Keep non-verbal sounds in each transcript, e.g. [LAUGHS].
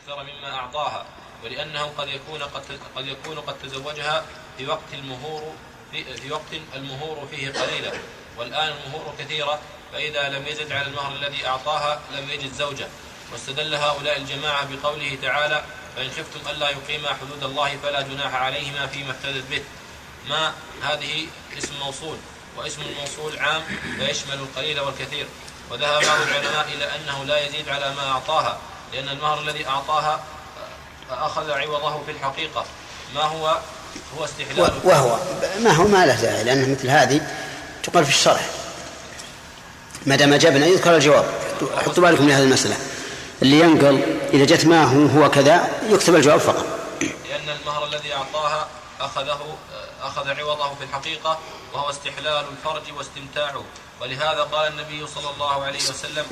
أكثر مما أعطاها ولأنه قد يكون قد قد يكون قد تزوجها في وقت المهور في, في وقت المهور فيه قليلا. والآن المهور كثيرة فإذا لم يزد على المهر الذي أعطاها لم يجد زوجة. واستدل هؤلاء الجماعة بقوله تعالى فإن خفتم ألا يقيما حدود الله فلا جناح عليهما فيما افتدت به. ما هذه؟ اسم موصول. واسم الموصول عام فيشمل القليل والكثير. وذهب بعض العلماء إلى أنه لا يزيد على ما أعطاها. لأن المهر الذي أعطاها أخذ عوضه في الحقيقة. ما هو؟ هو استحلال وهو. ما هو؟ ما له داعي لأن مثل هذه تقال في الشرح ما دام أجبنا يذكر الجواب. حطوا بالكم لهذه المسألة. اللي ينقل إذا جت ما هو هو كذا يكتب الجواب فقط. لأن المهر الذي أعطاها أخذه أخذ عوضه في الحقيقة وهو استحلال الفرج واستمتاعه ولهذا قال النبي صلى الله عليه وسلم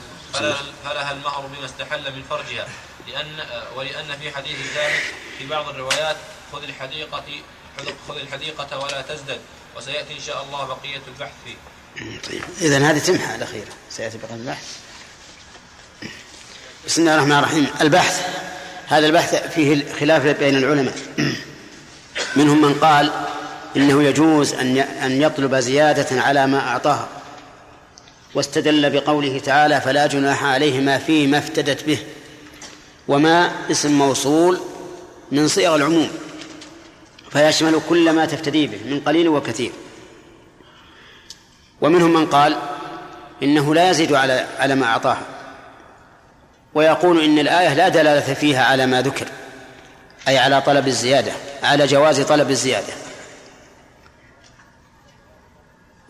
فلها المهر بما استحل من فرجها. لأن ولأن في حديث ذلك في بعض الروايات خذ الحديقة خذ الحديقة ولا تزدد وسيأتي إن شاء الله بقية البحث. فيه طيب. إذا هذه تمحى الأخيرة سيأتي بقية البحث. بسم الله الرحمن الرحيم. البحث هذا البحث فيه خلاف بين العلماء. [CLEARS THROAT] منهم من قال إنه يجوز أن أن يطلب زيادة على ما أعطاها واستدل بقوله تعالى فلا جناح عليهما فيما افتدت به. وما اسم موصول من صيغ العموم فيشمل كل ما تفتدي به من قليل وكثير. ومنهم من قال إنه لا يزيد على على ما أعطاها ويقول إن الآية لا دلالة فيها على ما ذكر أي على طلب الزيادة على جواز طلب الزيادة.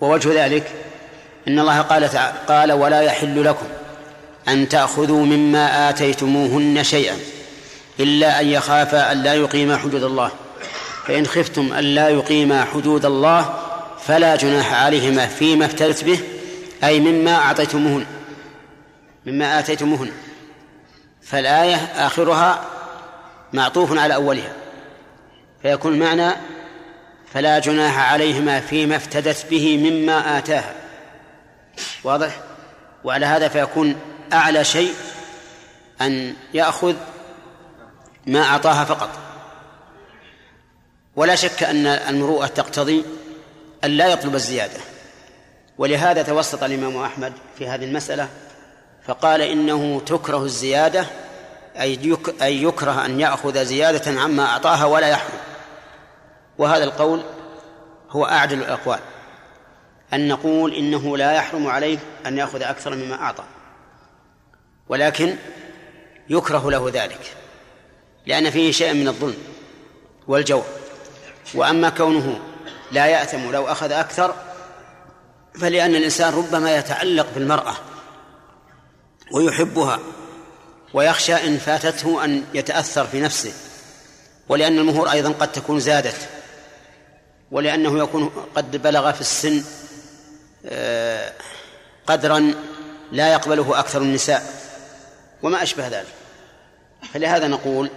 ووجه ذلك إن الله قال قال ولا يحل لكم أن تأخذوا مما آتيتموهن شيئا إلا أن يخافا أن لا يقيما حدود الله. فإن خفتم أن لا يقيما حدود الله فلا جناح عليهما فيما افتدت به أي مما أعطيتموهن مما آتيتموهن. فالآية آخرها معطوف على أولها. فيكون المعنى فلا جناح عليهما فيما افتدت به مما آتاها. واضح؟ وعلى هذا فيكون أعلى شيء أن يأخذ ما أعطاها فقط. ولا شك أن المروءة تقتضي أن لا يطلب الزيادة. ولهذا توسط الإمام أحمد في هذه المسألة فقال إنه تكره الزيادة أي يكره أن يأخذ زيادة عما أعطاها ولا يحرم. وهذا القول هو أعدل الأقوال. أن نقول إنه لا يحرم عليه أن يأخذ أكثر مما أعطى ولكن يكره له ذلك لأن فيه شيء من الظلم والجور. وأما كونه لا يأثم لو أخذ أكثر فلأن الإنسان ربما يتعلق بالمرأة ويحبها ويخشى إن فاتته أن يتأثر في نفسه ولأن المهور أيضا قد تكون زادت. ولأنه يكون قد بلغ في السن آه، قدرا لا يقبله أكثر النساء وما أشبه ذلك. فلهذا نقول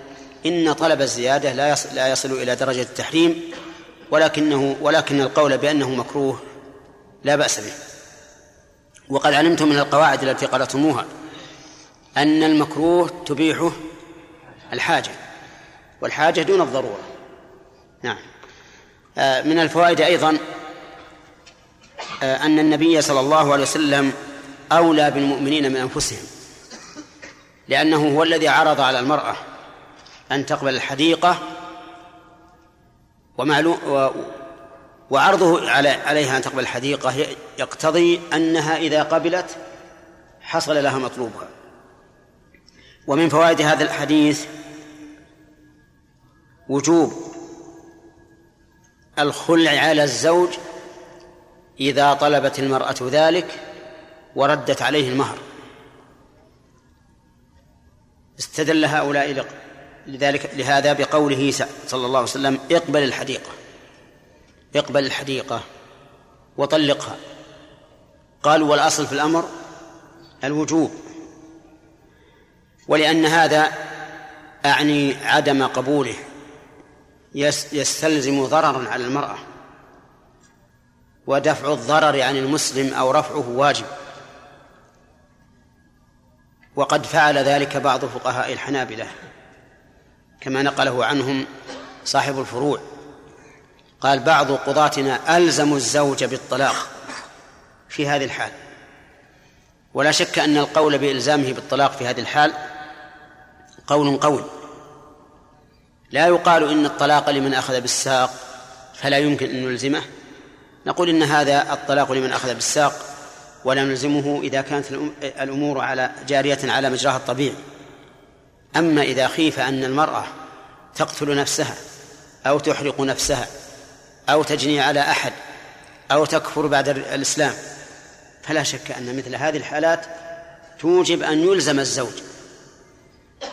إن طلب الزيادة لا يصل, لا يصل إلى درجة التحريم ولكنه ولكن القول بأنه مكروه لا بأس به. وقد علمتم من القواعد التي قرأتموها أن المكروه تبيحه الحاجة والحاجة دون الضرورة. نعم. من الفوائد أيضا آه، أن النبي صلى الله عليه وسلم أولى بالمؤمنين من أنفسهم لأنه هو الذي عرض على المرأة أن تقبل الحديقة ومعلوم وعرضه عليها أن تقبل الحديقة. يقتضي أنها إذا قبلت حصل لها مطلوبها. ومن فوائد هذا الحديث وجوب الخلع على الزوج إذا طلبت المرأة ذلك وردت عليه المهر. استدل هؤلاء لذلك لهذا بقوله صلى الله عليه وسلم اقبل الحديقة. اقبل الحديقة وطلقها. قالوا والأصل في الأمر الوجوب. ولأن هذا أعني عدم قبوله. يستلزم ضررا على المرأة ودفع الضرر عن المسلم أو رفعه واجب. وقد فعل ذلك بعض فقهاء الحنابلة كما نقله عنهم صاحب الفروع. قال بعض قضاتنا ألزموا الزوج بالطلاق في هذه الحال. ولا شك أن القول بإلزامه بالطلاق في هذه الحال قول قوي. لا يقال إن الطلاق لمن أخذ بالساق فلا يمكن أن نلزمه. نقول إن هذا الطلاق لمن أخذ بالساق ولا نلزمه إذا كانت الأمور على جارية على مجراها الطبيعي. أما إذا خيف أن المرأة تقتل نفسها أو تحرق نفسها أو تجني على أحد أو تكفر بعد الإسلام فلا شك أن مثل هذه الحالات توجب أن يلزم الزوج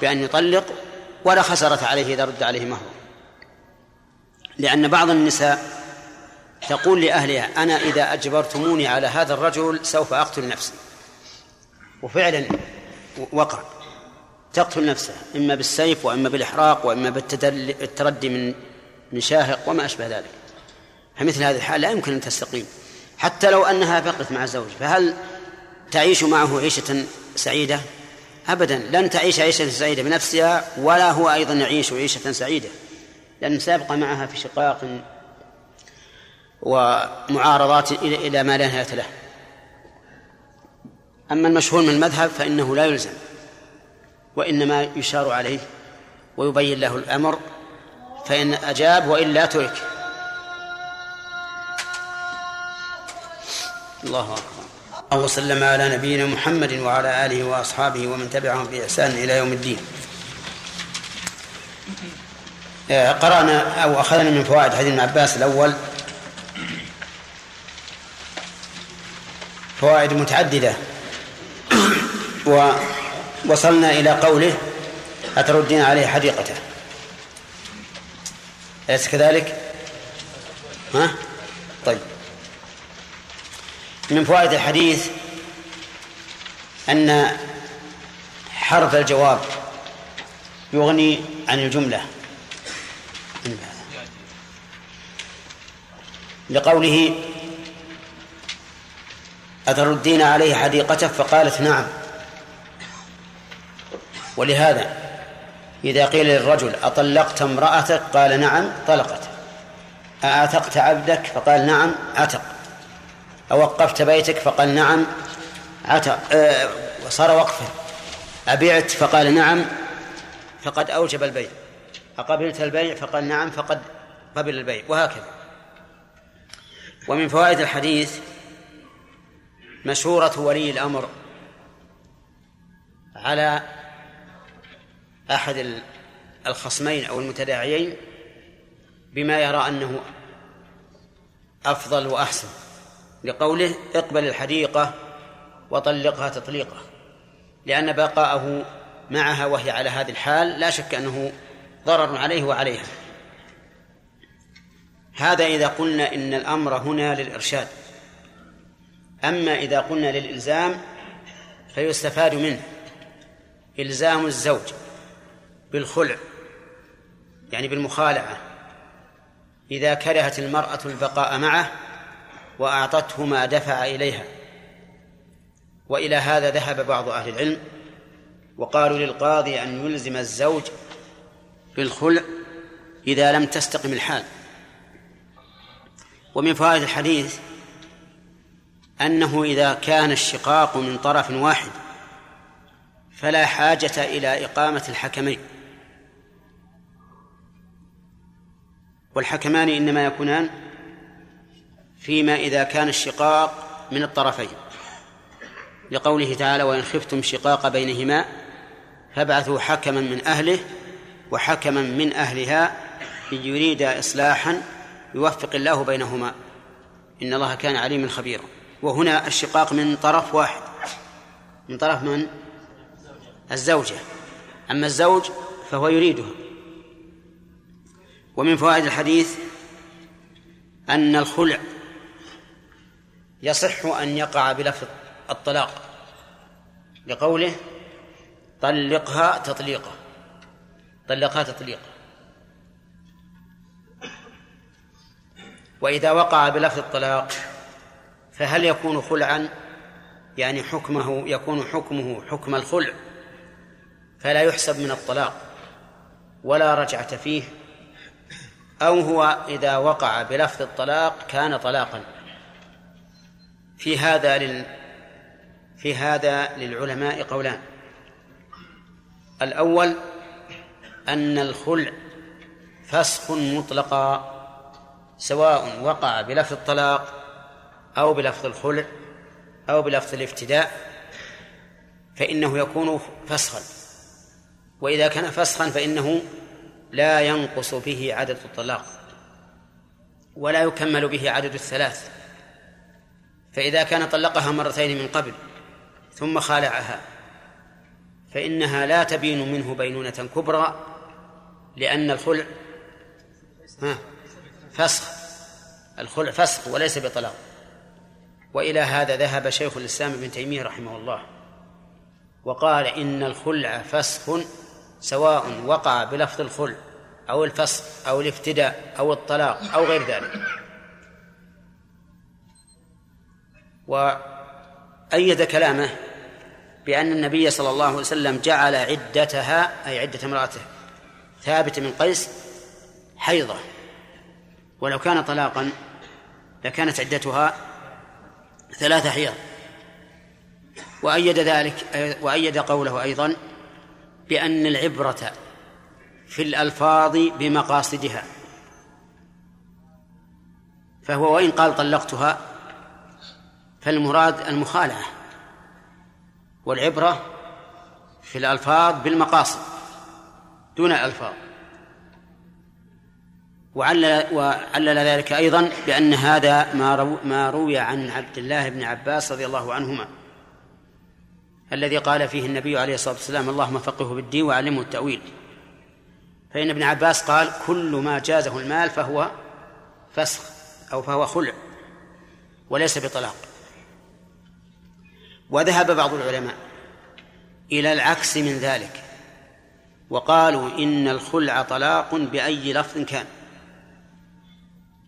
بأن يطلق ولا خسرة عليه إذا رد عليه مهره لأن بعض النساء تقول لأهلها أنا إذا أجبرتموني على هذا الرجل سوف أقتل نفسي. وفعلا وقع. تقتل نفسها إما بالسيف وإما بالإحراق وإما بالتردي من من شاهق وما أشبه ذلك. فمثل هذه الحال لا يمكن أن تستقيم. حتى لو أنها بقت مع الزوج فهل تعيش معه عيشة سعيدة؟ أبدا لن تعيش عيشة سعيدة بنفسها ولا هو أيضا يعيش عيشة سعيدة لأن سيبقى معها في شقاق ومعارضات إلى ما لا نهاية له. أما المشهور من المذهب فإنه لا يلزم وإنما يشار عليه ويبين له الأمر فإن أجاب وإلا ترك. الله أكبر. وسلم على نبينا محمد وعلى آله وأصحابه ومن تبعهم بإحسان إلى يوم الدين. آه، قرأنا أو أخذنا من فوائد حديث ابن عباس الأول. فوائد متعددة. ووصلنا إلى قوله أتردين عليه حديقته. أليس كذلك؟ ها؟ طيب. من فوائد الحديث أن حرف الجواب يغني عن الجملة. لقوله أتردين عليه حديقته؟ فقالت نعم. ولهذا إذا قيل للرجل أطلقت امرأتك؟ قال نعم طلقت. أعتقت عبدك؟ فقال نعم عتق أوقفت بيتك؟ فقال نعم. عتق أه صار وقفا. أبعت؟ فقال نعم. فقد أوجب البيع. أقبلت البيع؟ فقال نعم. فقد قبل البيع. وهكذا. ومن فوائد الحديث مشورة ولي الأمر على أحد الخصمين أو المتداعيين بما يرى أنه أفضل وأحسن. لقوله اقبل الحديقة وطلقها تطليقة لأن بقاءه معها وهي على هذه الحال لا شك أنه ضرر عليه وعليها. هذا إذا قلنا إن الأمر هنا للإرشاد. أما إذا قلنا للإلزام فيستفاد منه إلزام الزوج بالخلع يعني بالمخالعة. إذا كرهت المرأة البقاء معه وأعطته ما دفع إليها. وإلى هذا ذهب بعض أهل العلم وقالوا للقاضي أن يلزم الزوج بالخلع إذا لم تستقم الحال. ومن فوائد الحديث أنه إذا كان الشقاق من طرف واحد فلا حاجة إلى إقامة الحكمين. والحكمان إنما يكونان فيما إذا كان الشقاق من الطرفين. لقوله تعالى وإن خفتم شقاق بينهما فابعثوا حكما من أهله وحكما من أهلها إن يريد إصلاحا يوفق الله بينهما. إن الله كان عليما خبيرا. وهنا الشقاق من طرف واحد. من طرف من؟ الزوجة. أما الزوج فهو يريدها ومن فوائد الحديث أن الخلع يصح أن يقع بلفظ الطلاق لقوله طلقها تطليقا طلقها تطليقا. وإذا وقع بلفظ الطلاق فهل يكون خلعا؟ يعني حكمه يكون حكمه حكم الخلع فلا يحسب من الطلاق ولا رجعة فيه. أو هو إذا وقع بلفظ الطلاق كان طلاقا. في هذا لل في هذا للعلماء قولان. الأول أن الخلع فسخ مطلقا سواء وقع بلفظ الطلاق أو بلفظ الخلع أو بلفظ الافتداء فإنه يكون فسخا. وإذا كان فسخا فإنه لا ينقص به عدد الطلاق ولا يكمل به عدد الثلاث. فإذا كان طلقها مرتين من قبل ثم خالعها فإنها لا تبين منه بينونة كبرى لأن الخلع فسخ الخلع فسخ وليس بطلاق. وإلى هذا ذهب شيخ الإسلام ابن تيمية رحمه الله وقال إن الخلع فسخ سواء وقع بلفظ الخلع أو الفسخ أو الافتداء أو الطلاق أو غير ذلك. وأيد كلامه بأن النبي صلى الله عليه وسلم جعل عدتها أي عدة امرأته ثابت من قيس حيضة. ولو كان طلاقا لكانت عدتها ثلاث حيض. وأيد ذلك وأيد قوله أيضا بأن العبرة في الألفاظ بمقاصدها. فهو وإن قال طلقتها فالمراد المخالعة والعبرة في الألفاظ بالمقاصد دون الألفاظ وعلل, وعلل ذلك أيضا بأن هذا ما, رو ما روي عن عبد الله بن عباس رضي الله عنهما الذي قال فيه النبي عليه الصلاة والسلام اللهم فقهه بالدين وعلمه التأويل فإن ابن عباس قال كل ما جازه المال فهو فسخ أو فهو خلع وليس بطلاق وذهب بعض العلماء إلى العكس من ذلك وقالوا إن الخلع طلاق بأي لفظ كان.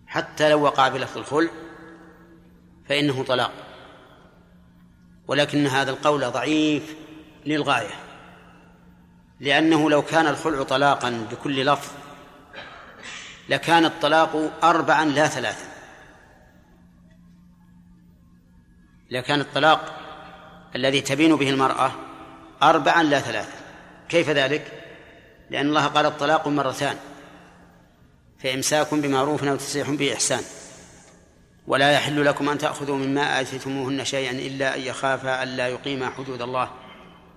حتى لو وقع بلفظ الخلع فإنه طلاق. ولكن هذا القول ضعيف للغاية لأنه لو كان الخلع طلاقا بكل لفظ لكان الطلاق أربعا لا ثلاثا. لكان الطلاق الذي تبين به المرأة أربعا لا ثلاثا كيف ذلك؟ لأن الله قال الطلاق مرتان فإمساك بمعروف أو تسريح بإحسان. ولا يحل لكم أن تأخذوا مما آتيتموهن شيئا إلا أن يخافا ألا يقيما حدود الله.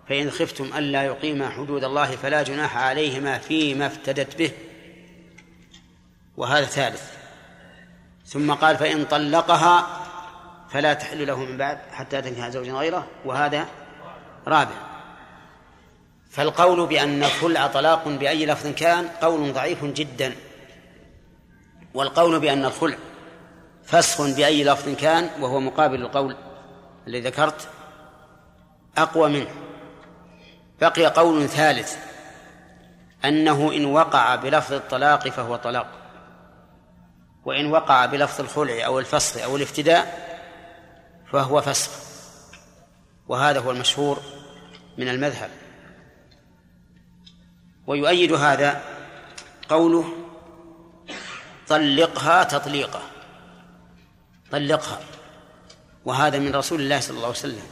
فإن خفتم ألا يقيما حدود الله فلا جناح عليهما فيما افتدت به. وهذا ثالث. ثم قال فإن طلقها فلا تحل له من بعد حتى تنكح زوجا غيره وهذا رابع. فالقول بأن الخلع طلاق بأي لفظ كان قول ضعيف جدا. والقول بأن الخلع فسخ بأي لفظ كان وهو مقابل القول الذي ذكرت أقوى منه. بقي قول ثالث أنه إن وقع بلفظ الطلاق فهو طلاق وإن وقع بلفظ الخلع أو الفسخ أو الافتداء فهو فسخ. وهذا هو المشهور من المذهب. ويؤيد هذا قوله طلقها تطليقا. طلقها. وهذا من رسول الله صلى الله عليه وسلم.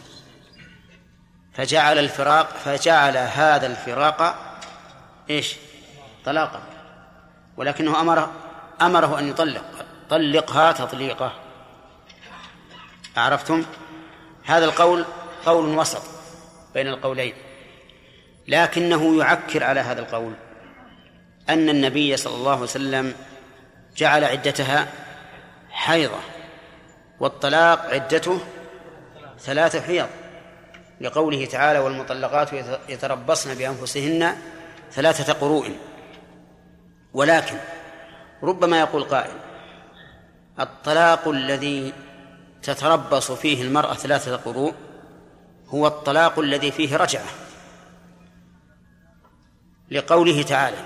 فجعل الفراق فجعل هذا الفراق إيش؟ طلاقا. ولكنه امره أمره أن يطلق. طلقها تطليقه عرفتم؟ هذا القول قول وسط بين القولين لكنه يعكر على هذا القول أن النبي صلى الله عليه وسلم جعل عدتها حيضة والطلاق عدته ثلاث حيض لقوله تعالى والمطلقات يتربصن بأنفسهن ثلاثة قروء ولكن ربما يقول قائل الطلاق الذي تتربص فيه المرأة ثلاثة قروء هو الطلاق الذي فيه رجعة. لقوله تعالى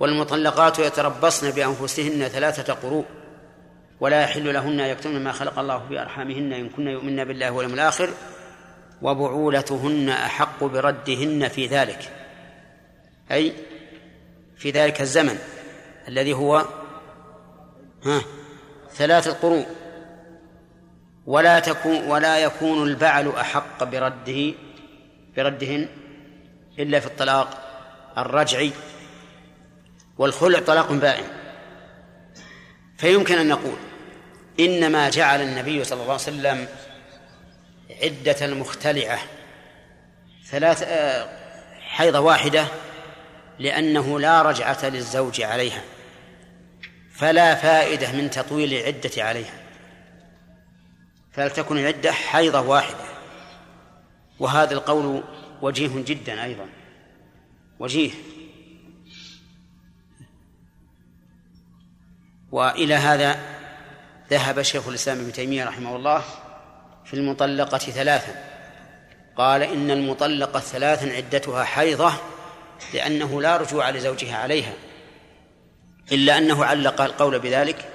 والمطلقات يتربصن بأنفسهن ثلاثة قروء ولا يحل لهن يكتمن ما خلق الله في أرحامهن إن كن يؤمن بالله واليوم الآخر وبعولتهن أحق بردهن في ذلك. أي في ذلك الزمن الذي هو ها؟ ثلاث القروء ولا تكون ولا يكون البعل أحق برده بردهن إلا في الطلاق الرجعي والخلع طلاق بائن. فيمكن أن نقول إنما جعل النبي صلى الله عليه وسلم عدة المختلعة ثلاث آه، حيضة واحدة لأنه لا رجعة للزوج عليها. فلا فائدة من تطويل العدة عليها. فلتكن العدة حيضة واحدة. وهذا القول وجيه جدا أيضا. وجيه. وإلى هذا ذهب شيخ الإسلام ابن تيمية رحمه الله في المطلقة ثلاثا. قال إن المطلقة ثلاثا عدتها حيضة لأنه لا رجوع لزوجها عليها. إلا أنه علق القول بذلك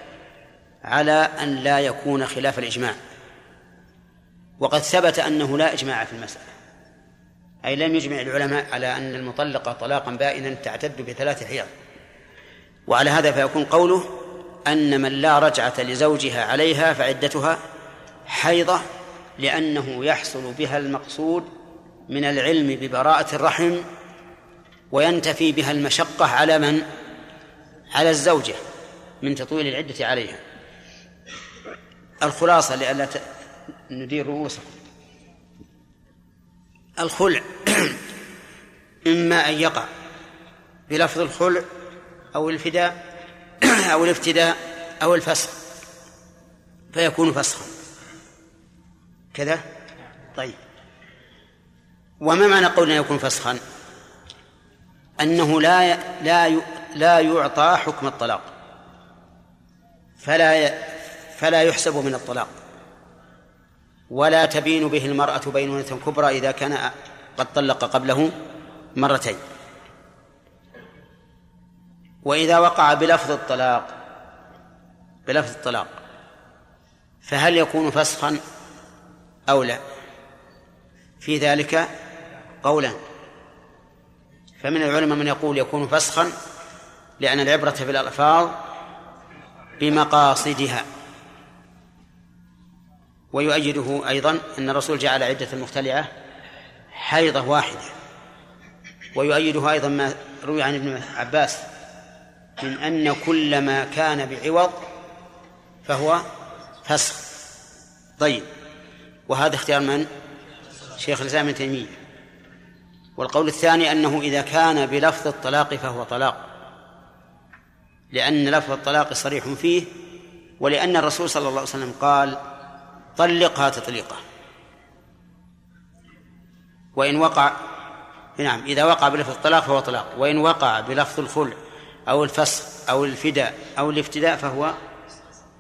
على أن لا يكون خلاف الإجماع. وقد ثبت أنه لا إجماع في المسألة. أي لم يجمع العلماء على أن المطلقة طلاقا بائنا تعتد بثلاث حيض. وعلى هذا فيكون قوله أن من لا رجعة لزوجها عليها فعدتها حيضة لأنه يحصل بها المقصود من العلم ببراءة الرحم وينتفي بها المشقة على من؟ على الزوجة من تطويل العدة عليها. الخلاصة لئلا ندير رؤوسكم. الخلع [CLEARS THROAT] إما أن يقع بلفظ الخلع أو الفداء [CLEARS THROAT] أو الافتداء أو الفسخ فيكون فسخا. كذا؟ طيب. وما معنى قولنا يكون فسخا؟ أنه لا لا لا يعطى حكم الطلاق. فلا فلا يحسب من الطلاق. ولا تبين به المرأة بينونة كبرى إذا كان قد طلق قبله مرتين. وإذا وقع بلفظ الطلاق بلفظ الطلاق فهل يكون فسخا أو لا؟ في ذلك قولان فمن العلماء من يقول يكون فسخا لأن العبرة في الألفاظ بمقاصدها. ويؤيده أيضا أن الرسول جعل عدة المختلعة حيضة واحدة. ويؤيده أيضا ما روي عن ابن عباس من أن كل ما كان بعوض فهو فسخ طيب وهذا اختيار من؟ شيخ الإسلام ابن تيمية. والقول الثاني أنه إذا كان بلفظ الطلاق فهو طلاق. لأن لفظ الطلاق صريح فيه ولأن الرسول صلى الله عليه وسلم قال طلقها تطليقه وإن وقع نعم إذا وقع بلفظ الطلاق فهو طلاق وإن وقع بلفظ الخلع أو الفسخ أو الفداء أو الافتداء فهو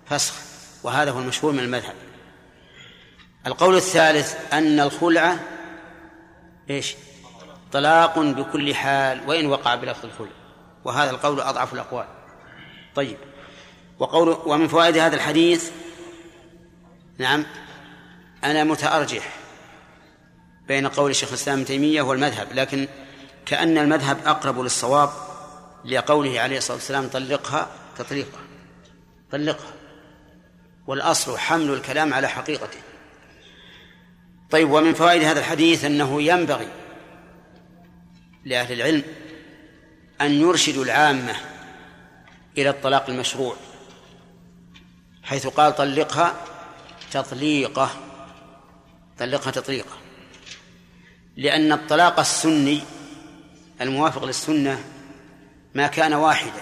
فسخ وهذا هو المشهور من المذهب. القول الثالث أن الخلع إيش؟ طلاق بكل حال وإن وقع بلفظ الخلع وهذا القول أضعف الأقوال. طيب. وقول ومن فوائد هذا الحديث نعم أنا متأرجح بين قول الشيخ الإسلام تيمية والمذهب لكن كأن المذهب أقرب للصواب لقوله عليه الصلاة والسلام طلقها تطليقا طلقها والأصل حمل الكلام على حقيقته. طيب ومن فوائد هذا الحديث أنه ينبغي لأهل العلم أن يرشدوا العامة إلى الطلاق المشروع حيث قال طلقها تطليقة طلقها تطليقة لأن الطلاق السني الموافق للسنة ما كان واحدا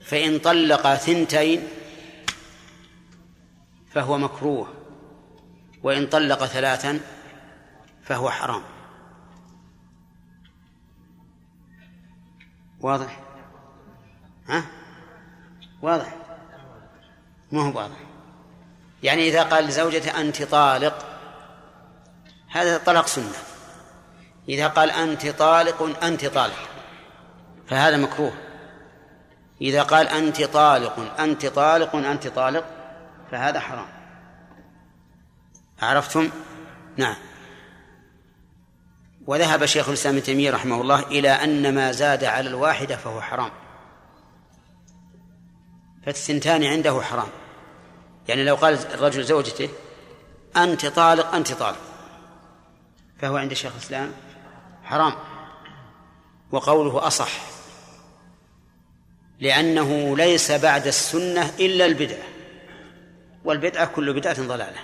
فإن طلق ثنتين فهو مكروه وإن طلق ثلاثا فهو حرام. واضح؟ ها؟ واضح؟ ما هو واضح. يعني إذا قال لزوجته أنت طالق هذا طلاق سنة. إذا قال أنت طالق أنت طالق فهذا مكروه. إذا قال أنت طالق أنت طالق أنت طالق فهذا حرام. عرفتم؟ نعم. وذهب شيخ الإسلام ابن تيمية رحمه الله إلى أن ما زاد على الواحدة فهو حرام. فالثنتان عنده حرام. يعني لو قال الرجل زوجته أنت طالق أنت طالق. فهو عند شيخ الإسلام حرام. وقوله أصح. لأنه ليس بعد السنة إلا البدعة. والبدعة كل بدعة ضلالة.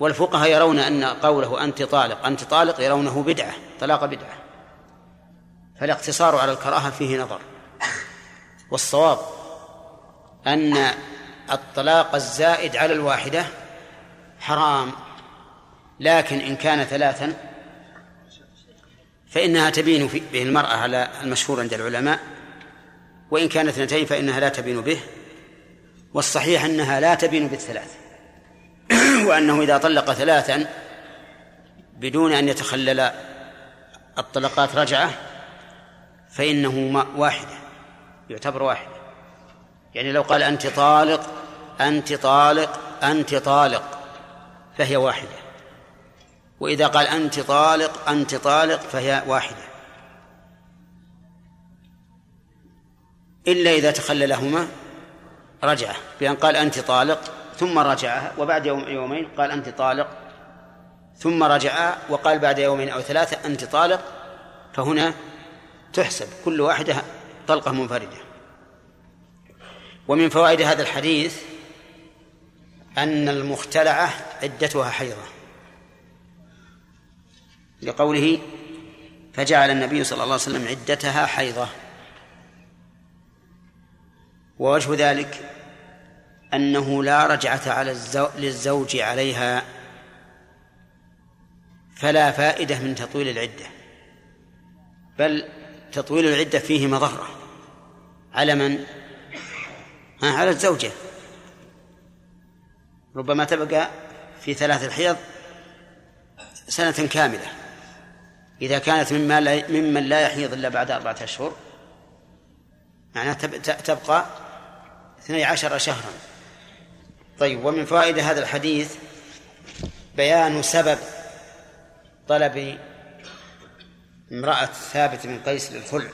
والفقهاء يرون أن قوله أنت طالق أنت طالق يرونه بدعة طلاق بدعة. فالاقتصار على الكراهة فيه نظر. والصواب أن الطلاق الزائد على الواحدة حرام لكن إن كان ثلاثا فإنها تبين به المرأة على المشهور عند العلماء وإن كانت اثنتين فإنها لا تبين به والصحيح أنها لا تبين بالثلاث. [CLEARS THROAT] وأنه إذا طلق ثلاثا بدون أن يتخلل الطلقات رجعة فإنه واحدة يعتبر واحدة يعني لو قال أنت طالق أنت طالق أنت طالق فهي واحدة. وإذا قال أنت طالق أنت طالق فهي واحدة. إلا إذا تخللهما رجعة بأن قال أنت طالق ثم رجعها وبعد يوم يومين قال أنت طالق ثم رجع وقال بعد يومين أو ثلاثة أنت طالق فهنا تحسب كل واحدة طلقة منفردة. ومن فوائد هذا الحديث أن المختلعة عدتها حيضة. لقوله فجعل النبي صلى الله عليه وسلم عدتها حيضة. ووجه ذلك أنه لا رجعة على الزو... للزوج عليها فلا فائدة من تطويل العدة بل تطويل العدة فيه مضرة على من؟ على الزوجة. ربما تبقى في ثلاث الحيض سنة كاملة. إذا كانت مما لا ممن لا يحيض إلا بعد أربعة أشهر معناها تبقى اثني عشر شهرا. طيب ومن فوائد هذا الحديث بيان سبب طلب امرأة ثابت بن قيس للخلع.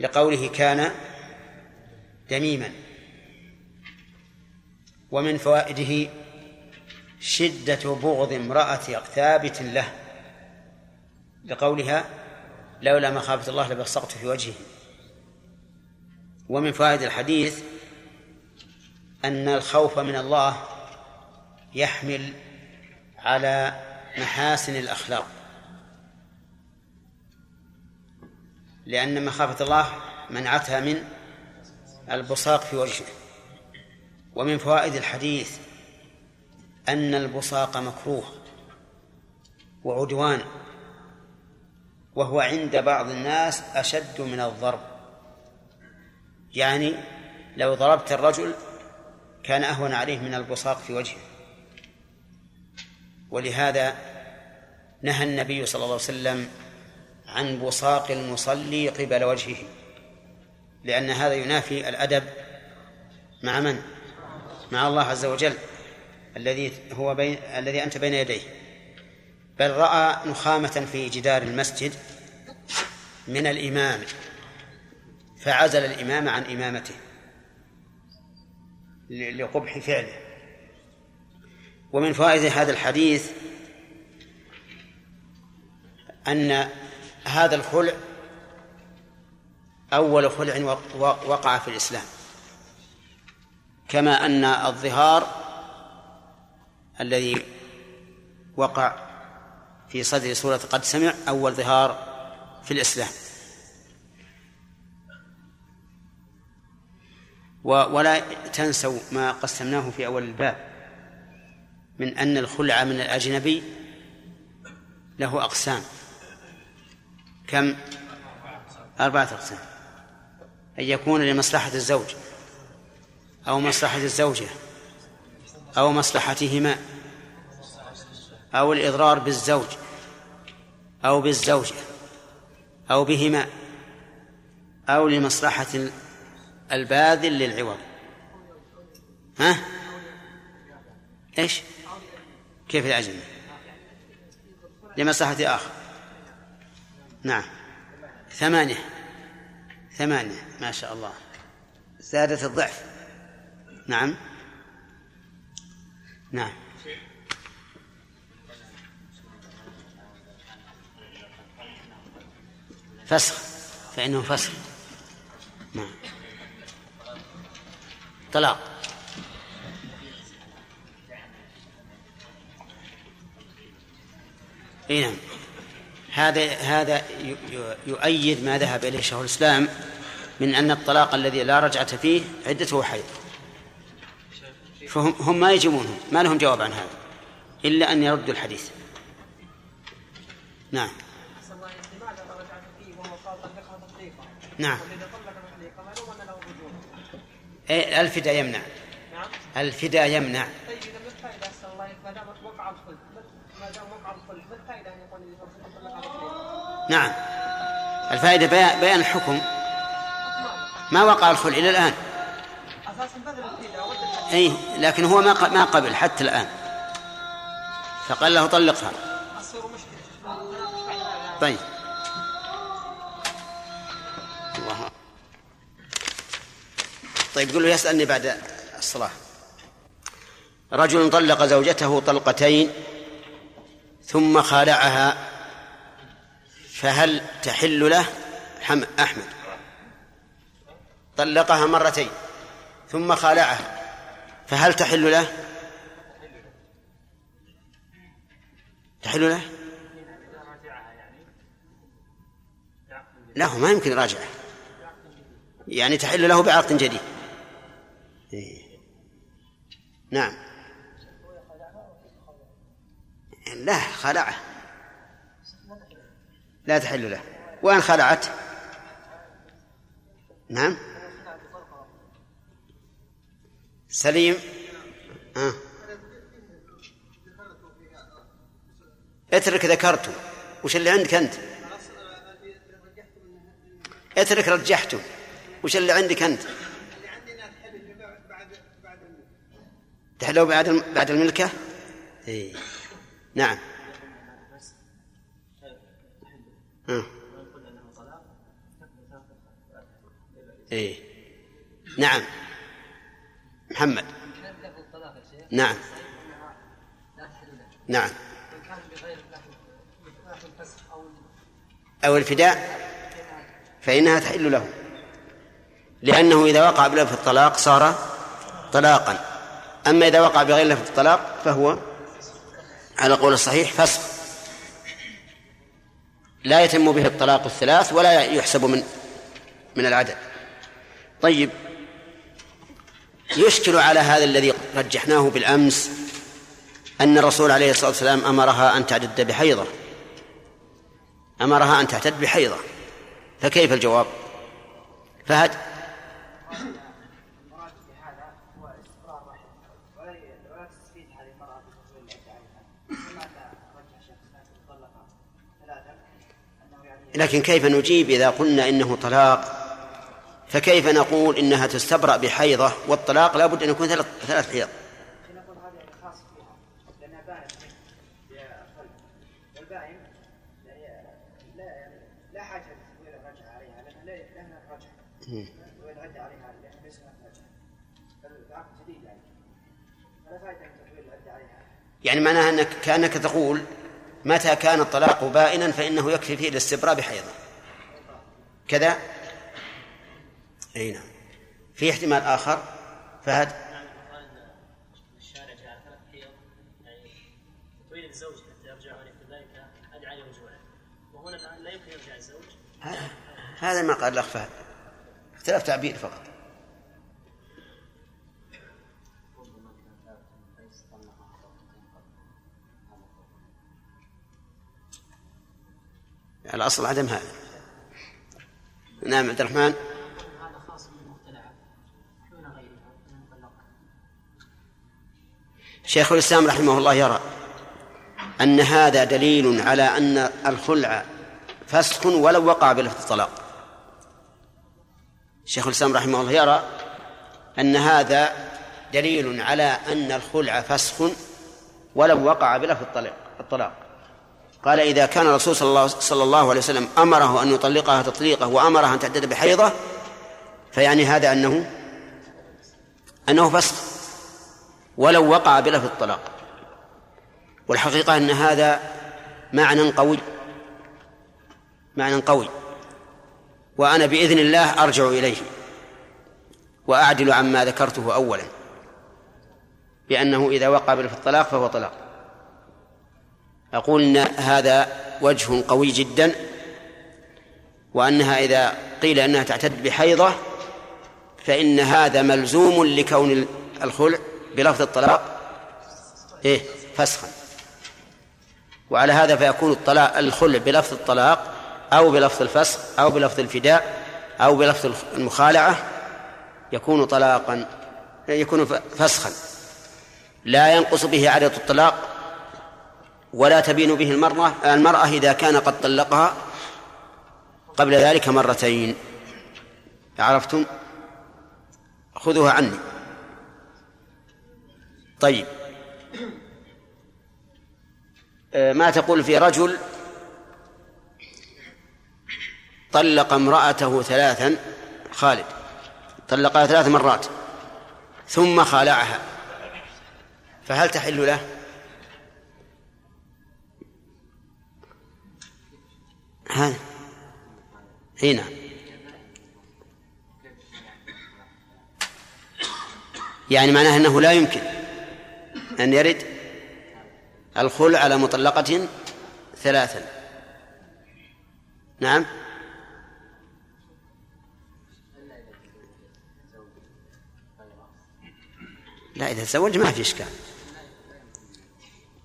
لقوله كان دميما ومن فوائده شدة بغض امرأة ثابت له. لقولها لولا مخافة الله لبصقت في وجهه. ومن فوائد الحديث أن الخوف من الله يحمل على محاسن الأخلاق. لأن مخافة الله منعتها من البصاق في وجهه. ومن فوائد الحديث أن البصاق مكروه وعدوان وهو عند بعض الناس أشد من الضرب. يعني لو ضربت الرجل كان أهون عليه من البصاق في وجهه. ولهذا نهى النبي صلى الله عليه وسلم عن بصاق المصلي قبل وجهه. لأن هذا ينافي الأدب مع من؟ مع الله عز وجل الذي هو بين الذي أنت بين يديه بل رأى نخامة في جدار المسجد من الإمام فعزل الإمام عن إمامته لقبح فعله ومن فوائد هذا الحديث أن هذا الخلع أول خلع وقع في الإسلام كما أن الظهار الذي وقع في صدر سورة قد سمع أول ظهار في الإسلام. ولا تنسوا ما قسمناه في أول الباب من أن الخلع من الأجنبي له أقسام. كم؟ أربعة أقسام. أن يكون لمصلحة الزوج أو مصلحة الزوجة أو مصلحتهما أو الإضرار بالزوج أو بالزوجة أو بهما أو لمصلحة الباذل للعوض. ها؟ إيش؟ كيف الأجنبي لمصلحة آخر. نعم. ثمانية. ثمانية ما شاء الله. زادت الضعف. نعم. نعم. فسخ. فإنه فسخ. نعم. طلاق. إي نعم. هذا هذا يؤيد ما ذهب إليه شيخ الإسلام من أن الطلاق الذي لا رجعة فيه عدته حيض. فهم هم ما يجيبونه ما لهم جواب عن هذا إلا أن يردوا الحديث. نعم. نعم. إيه الفداء يمنع. نعم. الفداء يمنع طيب اذا ما الفائده الله ما دام وقع الخلد ما دام وقع الخلد ما الفائده ان يقول نعم. الفائدة بيان الحكم. ما وقع الخلع بدل الفداء اي لكن هو ما ما قبل حتى الآن. فقال له طلقها. طيب. طيب يقول له يسألني بعد الصلاة. رجل طلق زوجته طلقتين ثم خالعها فهل تحل له حم أحمد؟ طلقها مرتين ثم خالعها فهل تحل له؟ تحل له؟ لا ما يمكن يراجعه. يعني تحل له بعقد جديد. إيه. نعم. لا خلعه. لا تحل له. وين خلعت. نعم. سليم. آه. اترك ذكرته وش اللي عندك أنت؟ اترك رجحته وش اللي عندك أنت؟ تحلو بعد بعد الملكة؟ إيه. نعم. آه. إيه. نعم. محمد. نعم. نعم. أو الفداء فإنها تحل له. لأنه إذا وقع بلفظ الطلاق صار طلاقا. أما إذا وقع بغير لفظ الطلاق فهو على قول الصحيح فسق. لا يتم به الطلاق الثلاث ولا يحسب من من العدد. طيب يشكل على هذا الذي رجحناه بالأمس أن الرسول عليه الصلاة والسلام أمرها أن تعتد بحيضة. أمرها أن تعتد بحيضة. فكيف الجواب؟ فهد. لكن كيف نجيب إذا قلنا إنه طلاق؟ فكيف نقول إنها تستبرأ بحيضة؟ والطلاق لا بد أن يكون ثلاث ثلاث حيض. يعني معناها أنك كأنك تقول متى كان الطلاق بائنا فإنه يكفي فيه الاستبراء بحيضة كذا؟ أي نعم. في احتمال آخر؟ فهد؟ الزوج حتى يرجع ذلك ادعى لرجوعه وهنا لا يمكن يرجع الزوج. هذا ما قال الأخ فهد. اختلاف تعبير فقط. الأصل عدم هذا. نعم عبد الرحمن. شيخ الإسلام رحمه الله يرى أن هذا دليل على أن الخلع فسخ ولو وقع بلفظ الطلاق. شيخ الإسلام رحمه الله يرى أن هذا دليل على أن الخلع فسخ ولو وقع بلفظ الطلاق. قال إذا كان الرسول صلى الله, صلى الله عليه وسلم أمره أن يطلقها تطليقه وأمرها أن تعتد بحيضة فيعني هذا أنه أنه فسخ ولو وقع بلفظ الطلاق. والحقيقة أن هذا معنى قوي معنى قوي. وأنا بإذن الله أرجع إليه وأعدل عما ذكرته أولا بأنه إذا وقع بلفظ الطلاق فهو طلاق. أقول إن هذا وجه قوي جدا وأنها إذا قيل أنها تعتد بحيضة فإن هذا ملزوم لكون الخلع بلفظ الطلاق إيه فسخا. وعلى هذا فيكون الطلاق الخلع بلفظ الطلاق أو بلفظ الفسخ أو بلفظ الفداء أو بلفظ المخالعة يكون طلاقا يكون فسخا. لا ينقص به عدد الطلاق ولا تبين به المرأة المرأة إذا كان قد طلقها قبل ذلك مرتين. عرفتم؟ خذوها عني. طيب. آه، ما تقول في رجل طلق امرأته ثلاثا؟ خالد. طلقها ثلاث مرات ثم خالعها. فهل تحل له؟ هذا هنا يعني معناه أنه لا يمكن أن يرد الخلع على مطلقة ثلاثا. نعم. لا إذا تزوج ما في إشكال.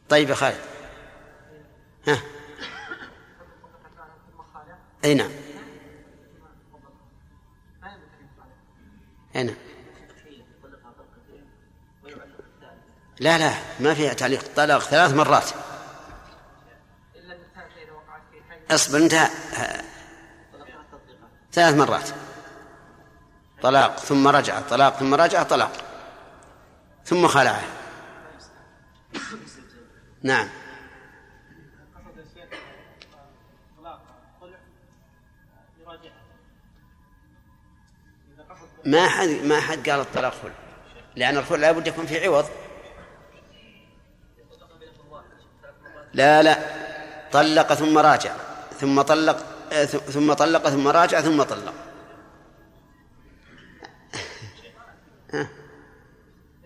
طيب يا خالد. ها. أي نعم. أي نعم. لا لا ما فيها تعليق. طلاق ثلاث مرات. اصبر انتهى ثلاث مرات. طلاق ثم رجع. طلاق ثم رجع طلاق. ثم خلعه. نعم. ما حد ما حد قال الطلاق خلع لأن الخلع لابد يكون في عوض. لا لا. طلق ثم راجع. ثم طلق ثم طلق ثم راجع ثم طلق. [LAUGHS]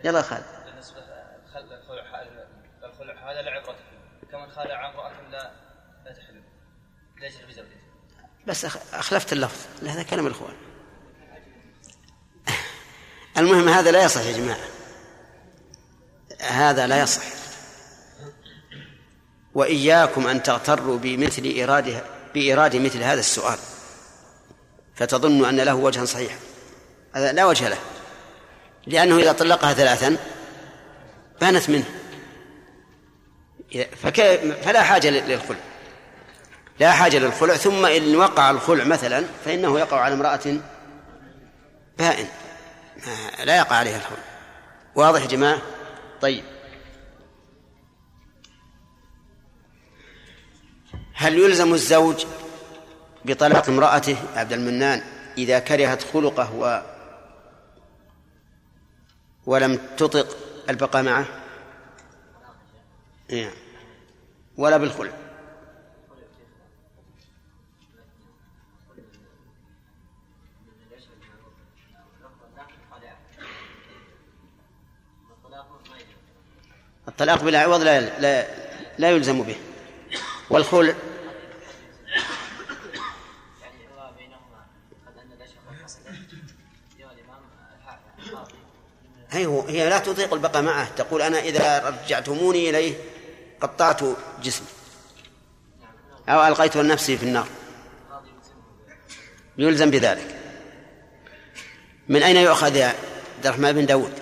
يلا خالد. الخلع هذا لا عبرة كمن خالع امرأة لا لا تحل. ليس بزوجته بس أخلفت اللفظ. هذا كلام الإخوان. المهم هذا لا يصح يا جماعة. هذا لا يصح. وإياكم أن تغتروا بمثل إرادة بإرادة مثل هذا السؤال. فتظنوا أن له وجها صحيحا. هذا لا وجه له. لأنه إذا طلقها ثلاثا بانت منه. فلا حاجة للخلع. لا حاجة للخلع. ثم إن وقع الخلع مثلا فإنه يقع على امرأة بائن. لا يقع عليها الخلع واضح يا جماعة؟ طيب. هل يلزم الزوج بطلاق امرأته عبد المنان إذا كرهت خلقه و ولم تطق البقاء معه؟ إيه. ولا بالخلع الطلاق بلا عوض لا لا, لا يلزم به. والخلع هي هي لا تطيق البقاء معه. تقول أنا إذا رجعتموني إليه قطعت جسمي. أو ألقيت نفسي في النار. يلزم بذلك. من أين يؤخذ يا عبد الرحمن بن داود؟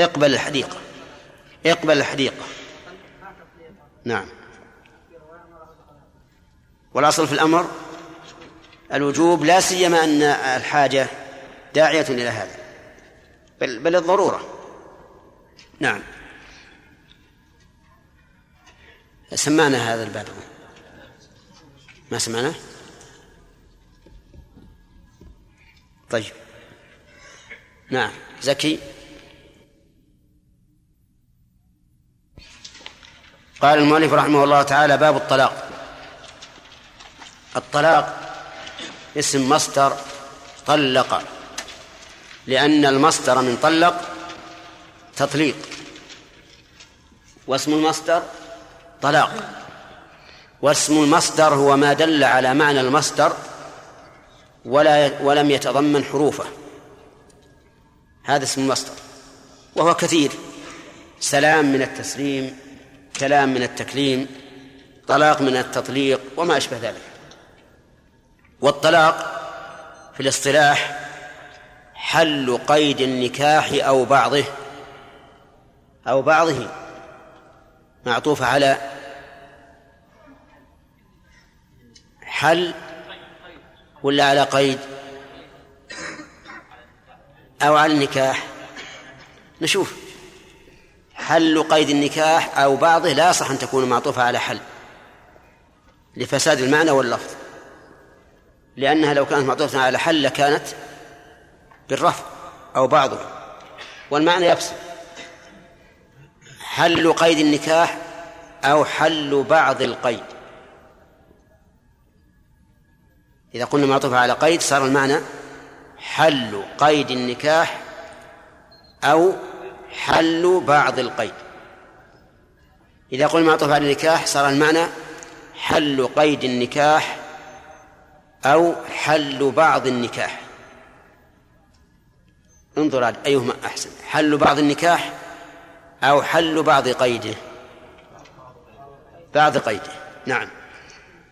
اقبل الحديقة. اقبل الحديقة. نعم. والأصل في الأمر الوجوب لا سيما أن الحاجة داعية إلى هذا. بل بل الضرورة. نعم. سمعنا هذا الباب. ما سمعنا؟ طيب. نعم. زكي؟ قال المؤلف رحمه الله تعالى باب الطلاق. الطلاق اسم مصدر طلق لأن المصدر من طلق تطليق واسم المصدر طلاق واسم المصدر هو ما دل على معنى المصدر ولا ولم يتضمن حروفه. هذا اسم المصدر وهو كثير سلام من التسليم كلام من التكليم طلاق من التطليق وما أشبه ذلك. والطلاق في الاصطلاح حل قيد النكاح أو بعضه أو بعضه معطوف على حل ولا على قيد أو على النكاح. نشوف. حل قيد النكاح أو بعضه لا يصح أن تكون معطوفة على حل. لفساد المعنى واللفظ. لأنها لو كانت معطوفة على حل لكانت بالرفع أو بعضه. والمعنى يفسد حل قيد النكاح أو حل بعض القيد. إذا قلنا معطوفة على قيد صار المعنى حل قيد النكاح أو حل بعض القيد. إذا قلنا معطوف على النكاح صار المعنى حل قيد النكاح أو حل بعض النكاح. انظر أيهما أحسن. حل بعض النكاح أو حل بعض قيده. بعض قيده. نعم.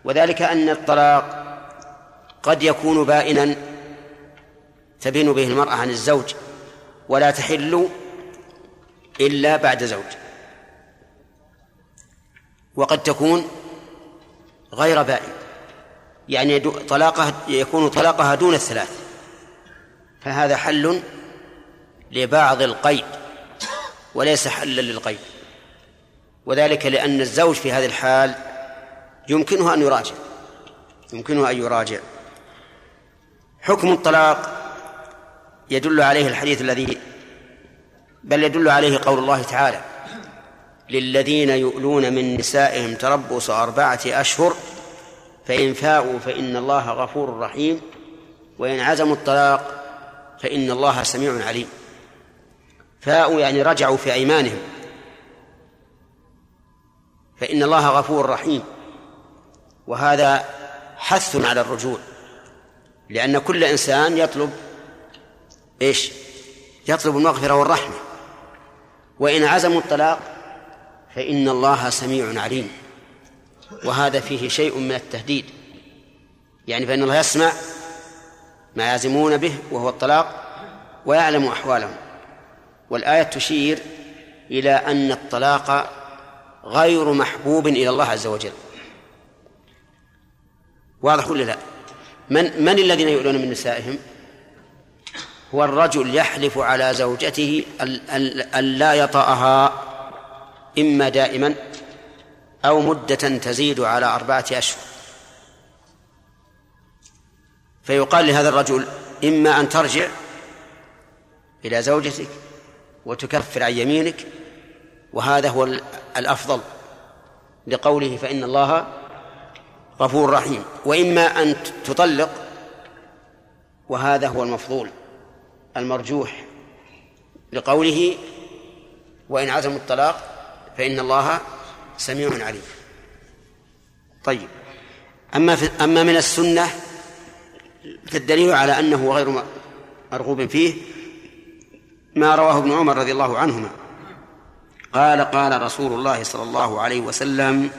وذلك أن الطلاق قد يكون بائنا تبين به المرأة عن الزوج ولا تحل إلا بعد زوج. وقد تكون غير بائن يعني طلاقه يكون طلاقها دون الثلاث. فهذا حل لبعض القيد وليس حلا للقيد. وذلك لأن الزوج في هذه الحال يمكنه أن يراجع. يمكنه أن يراجع. حكم الطلاق يدل عليه الحديث الذي بل يدل عليه قول الله تعالى للذين يؤلون من نسائهم تربص أربعة أشهر فإن فاءوا فإن الله غفور رحيم وإن عزموا الطلاق فإن الله سميع عليم. فاءوا يعني رجعوا في أيمانهم فإن الله غفور رحيم. وهذا حث على الرجوع لأن كل إنسان يطلب إيش؟ يطلب المغفرة والرحمة. وإن عزموا الطلاق فإن الله سميع عليم وهذا فيه شيء من التهديد يعني فإن الله يسمع ما يعزمون به وهو الطلاق ويعلم أحوالهم والآية تشير إلى أن الطلاق غير محبوب إلى الله عز وجل واضح ولا لا؟ من من الذين يؤلون من نسائهم؟ هو الرجل يحلف على زوجته أن لا يطأها إما دائما أو مدة تزيد على أربعة أشهر. فيقال لهذا الرجل إما أن ترجع إلى زوجتك وتكفر عن يمينك وهذا هو الأفضل لقوله فإن الله غفور رحيم. وإما أن تطلق وهذا هو المفضول. المرجوح لقوله وإن عزموا الطلاق فإن الله سميع عليم. طيب. أما في أما من السنة فالدليل على أنه غير مرغوب فيه ما رواه ابن عمر رضي الله عنهما. قال قال رسول الله صلى الله عليه وسلم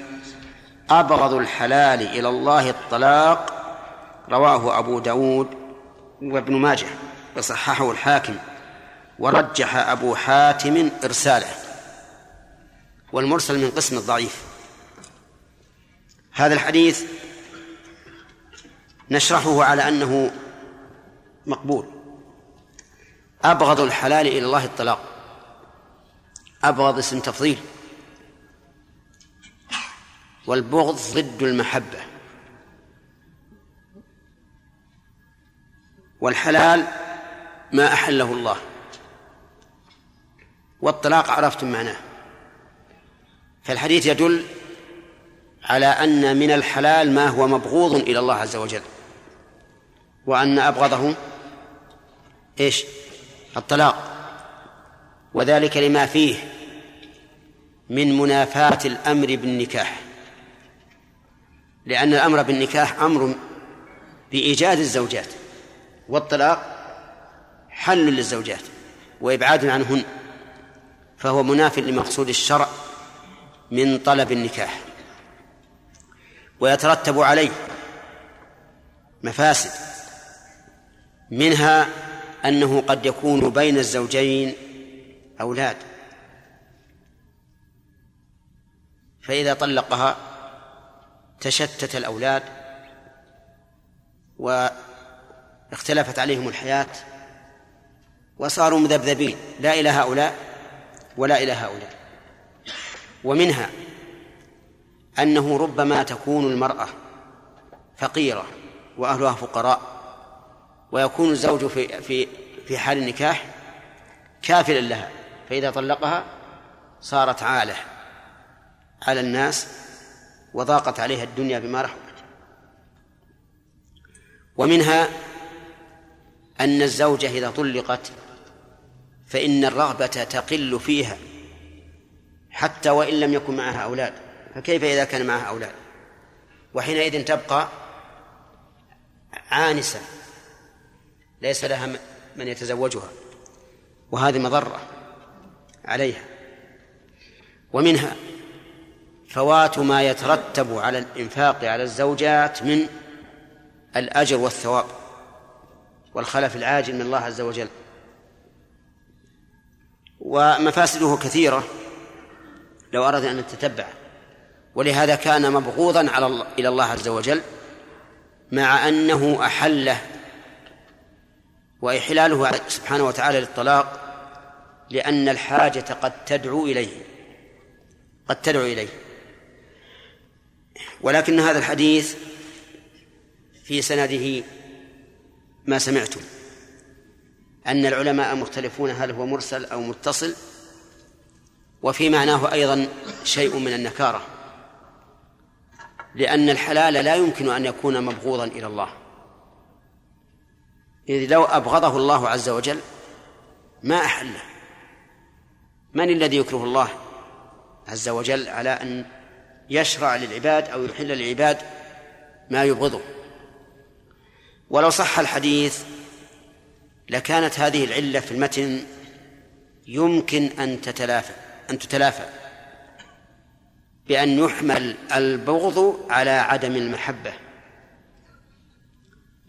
أبغض الحلال إلى الله الطلاق رواه أبو داود وابن ماجه. وصححه الحاكم. ورجح أبو حاتم إرساله. والمرسل من قسم الضعيف. هذا الحديث نشرحه على أنه مقبول. أبغض الحلال إلى الله الطلاق. أبغض اسم تفضيل. والبغض ضد المحبة. والحلال ما أحله الله. والطلاق عرفتم معناه. فالحديث يدل على أن من الحلال ما هو مبغوض إلى الله عز وجل. وأن أبغضه إيش؟ الطلاق. وذلك لما فيه من منافاة الأمر بالنكاح. لأن الأمر بالنكاح أمر بإيجاد الزوجات. والطلاق حل للزوجات وإبعاد عنهن فهو مناف لمقصود الشرع من طلب النكاح ويترتب عليه مفاسد منها أنه قد يكون بين الزوجين أولاد. فإذا طلقها تشتت الأولاد واختلفت عليهم الحياة وصاروا مذبذبين. لا إلى هؤلاء ولا إلى هؤلاء. ومنها أنه ربما تكون المرأة فقيرة وأهلها فقراء ويكون الزوج في في في حال النكاح كافلا لها. فإذا طلقها صارت عالة على الناس وضاقت عليها الدنيا بما رحمت ومنها أن الزوجة إذا طلقت فإن الرغبة تقل فيها حتى وإن لم يكن معها أولاد. فكيف إذا كان معها أولاد؟ وحينئذ تبقى عانسة ليس لها من يتزوجها. وهذه مضرة عليها. ومنها فوات ما يترتب على الإنفاق على الزوجات من الأجر والثواب والخلف العاجل من الله عز وجل. ومفاسده كثيرة. لو أردنا أن نتتبع ولهذا كان مبغوضا على الله إلى الله عز وجل مع أنه أحله وإحلاله سبحانه وتعالى للطلاق لأن الحاجة قد تدعو إليه. قد تدعو إليه. ولكن هذا الحديث في سنده ما سمعتم. أن العلماء مختلفون هل هو مرسل أو متصل وفي معناه أيضا شيء من النكارة لأن الحلال لا يمكن أن يكون مبغوضا إلى الله. إذ لو أبغضه الله عز وجل ما أحله. من الذي يكره الله عز وجل على أن يشرع للعباد أو يحل للعباد ما يبغضه؟ ولو صح الحديث لكانت هذه العلة في المتن يمكن أن تتلافى أن تتلافى بأن يحمل البغض على عدم المحبة.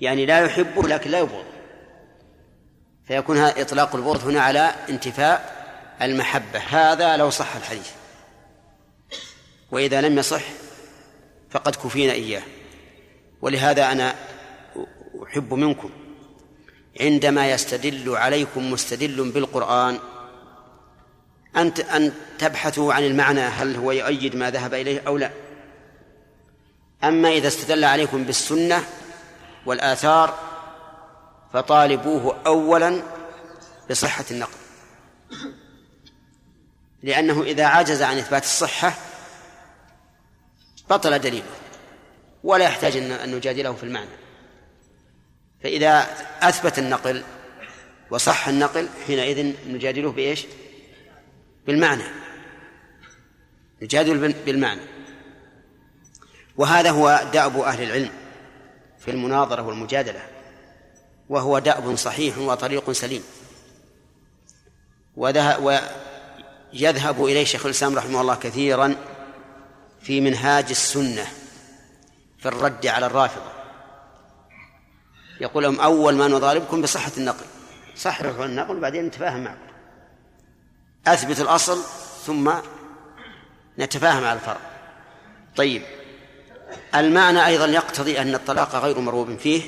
يعني لا يحبه لكن لا يبغض. فيكون إطلاق البغض هنا على انتفاء المحبة. هذا لو صح الحديث. وإذا لم يصح فقد كفينا إياه. ولهذا أنا أحب منكم. عندما يستدل عليكم مستدل بالقرآن أن أن تبحثوا عن المعنى هل هو يؤيد ما ذهب إليه أو لا. أما إذا استدل عليكم بالسنة والآثار فطالبوه أولا بصحة النقل. لأنه إذا عجز عن إثبات الصحة بطل دليله ولا يحتاج أن نجادله في المعنى. فإذا أثبت النقل وصح النقل حينئذ نجادله بإيش؟ بالمعنى. نجادل بالمعنى. وهذا هو دأب أهل العلم في المناظرة والمجادلة. وهو دأب صحيح وطريق سليم. ويذهب إليه شيخ الإسلام رحمه الله كثيرا في منهاج السنة في الرد على الرافضة. يقول لهم أول ما نضاربكم بصحة النقل. صححوا النقل وبعدين نتفاهم معكم. أثبت الأصل ثم نتفاهم على الفرق طيب. المعنى أيضا يقتضي أن الطلاق غير مرغوب فيه.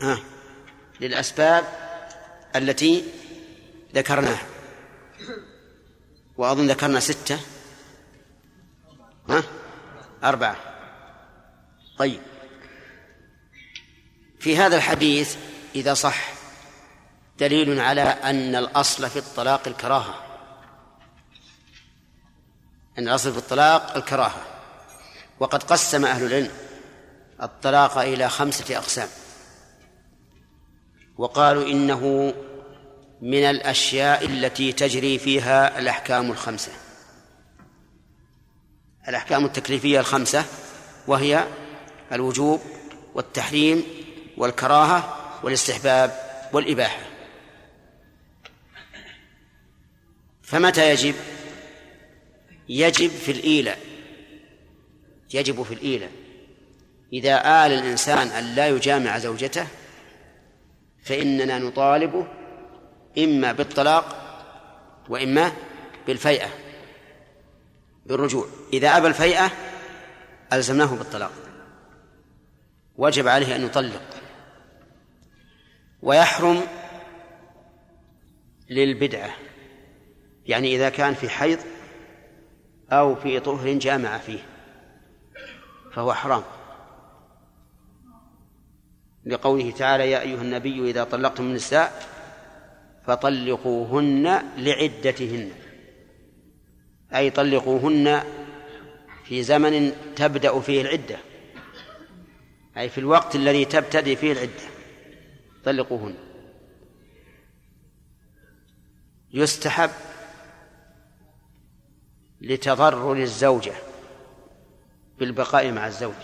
ها. للأسباب التي ذكرناها. وأظن ذكرنا ستة. ها. أربعة. طيب. في هذا الحديث إذا صح دليل على أن الأصل في الطلاق الكراهة. أن الأصل في الطلاق الكراهة. وقد قسم أهل العلم الطلاق إلى خمسة أقسام. وقالوا إنه من الأشياء التي تجري فيها الأحكام الخمسة. الأحكام التكليفية الخمسة وهي الوجوب والتحريم والكراهة والاستحباب والإباحة. فمتى يجب؟ يجب في الإيلة يجب في الإيلة إذا آل الإنسان أن لا يجامع زوجته فإننا نطالبه إما بالطلاق وإما بالفيئة بالرجوع. إذا أبى الفيئة ألزمناه بالطلاق. وجب عليه أن يطلق. ويحرم للبدعة يعني إذا كان في حيض أو في طهر جامع فيه فهو حرام. لقوله تعالى يا أيها النبي إذا طلقتم النساء فطلقوهن لعدتهن. أي طلقوهن في زمن تبدأ فيه العدة أي في الوقت الذي تبتدئ فيه العدة. طلقوهن يستحب لتضرر الزوجة بالبقاء مع الزوج.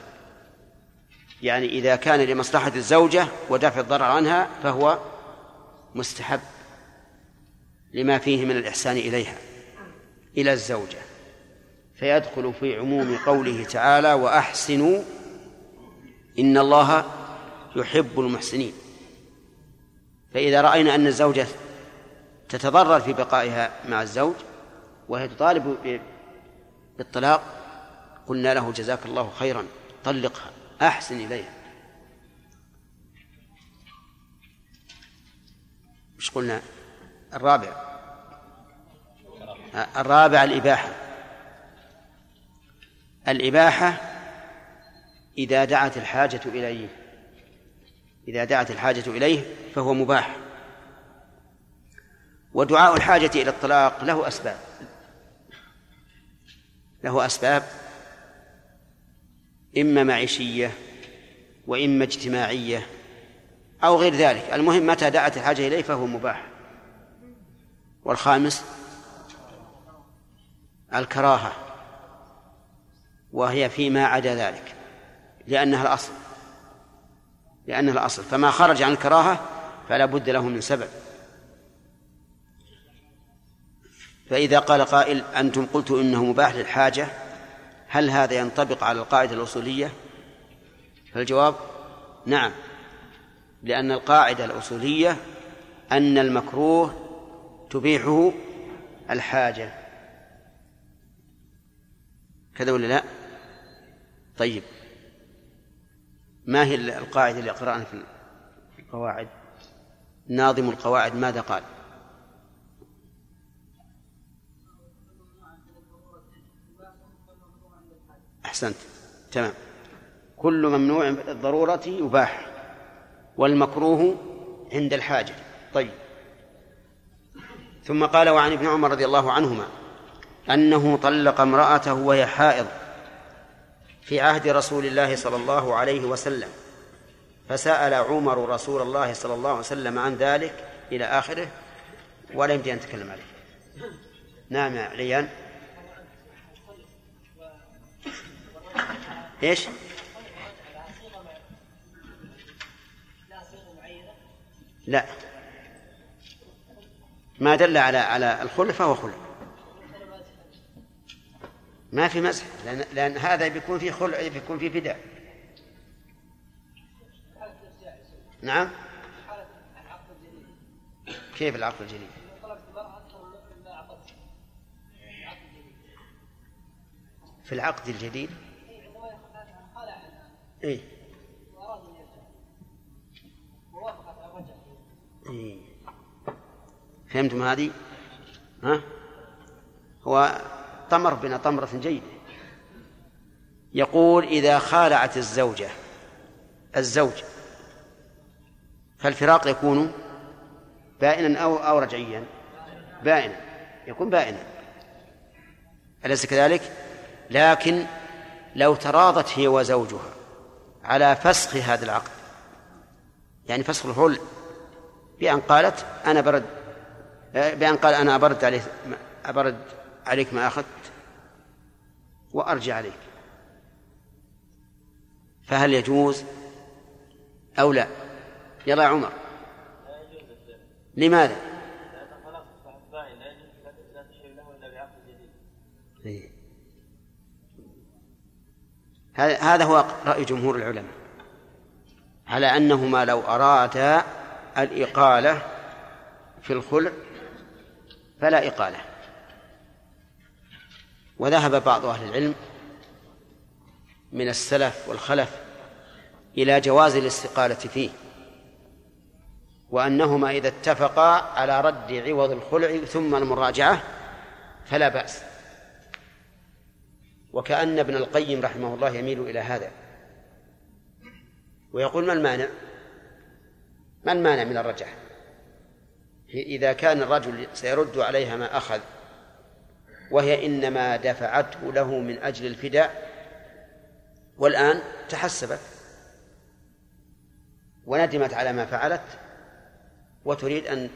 يعني إذا كان لمصلحة الزوجة ودفع الضرر عنها فهو مستحب لما فيه من الإحسان إليها إلى الزوجة. فيدخل في عموم قوله تعالى وأحسنوا إن الله يحب المحسنين. فإذا رأينا أن الزوجة تتضرر في بقائها مع الزوج وهي تطالب بالطلاق قلنا له جزاك الله خيرا طلقها أحسن إليها. مش قلنا؟ الرابع. الرابع الإباحة. الإباحة إذا دعت الحاجة إليه. إذا دعت الحاجة إليه فهو مباح. ودعاء الحاجة إلى الطلاق له أسباب. له أسباب. إما معيشية وإما اجتماعية أو غير ذلك. المهم متى دعت الحاجة إليه فهو مباح. والخامس الكراهة وهي فيما عدا ذلك لأنها الأصل. لأنها الأصل. فما خرج عن الكراهة فلا بد له من سبب. فإذا قال قائل أنتم قلتوا إنه مباح للحاجة هل هذا ينطبق على القاعدة الأصولية؟ فالجواب نعم لأن القاعدة الأصولية أن المكروه تبيحه الحاجة. كذا ولا لا؟ طيب. ما هي القاعدة اللي قرأنا في القواعد؟ ناظم القواعد ماذا قال؟ أحسنت تمام. كل ممنوع بالضرورة يباح والمكروه عند الحاجة. طيب. ثم قال وعن ابن عمر رضي الله عنهما أنه طلق امرأته وهي حائض. في عهد رسول الله صلى الله عليه وسلم. فسأل عمر رسول الله صلى الله عليه وسلم عن ذلك إلى آخره ولا يمكن أن نتكلم عليه. نعم يا عليان إيش؟ لا. ما دل على على الخلف فهو خلف ما في مسح لأن, لأن هذا بيكون في خلع بيكون في فداء نعم كيف العقد الجديد في العقد الجديد إيه إيه. فهمتم هذه؟ ها؟ هو طمر بنا طمرة جيدة. يقول إذا خالعت الزوجة الزوج فالفراق يكون بائنا أو أو رجعيا؟ بائنا يكون بائنا. أليس كذلك؟ لكن لو تراضت هي وزوجها على فسخ هذا العقد يعني فسخ الحل بأن قالت أنا برد بأن قال أنا أبرد عليك أبرد عليك ما أخذت وأرجع عليك فهل يجوز أو لا؟ يلا يا عمر. لماذا؟ إيه. هذا هو رأي جمهور العلماء. على أنهما لو أرادا الإقالة في الخلع فلا إقالة. وذهب بعض أهل العلم من السلف والخلف إلى جواز الاستقالة فيه وأنهما إذا اتفقا على رد عوض الخلع ثم المراجعة فلا بأس. وكأن ابن القيم رحمه الله يميل إلى هذا. ويقول ما المانع؟ ما المانع من الرجعة؟ إذا كان الرجل سيرد عليها ما أخذ وهي إنما دفعته له من أجل الفداء والآن تحسبت وندمت على ما فعلت وتريد أن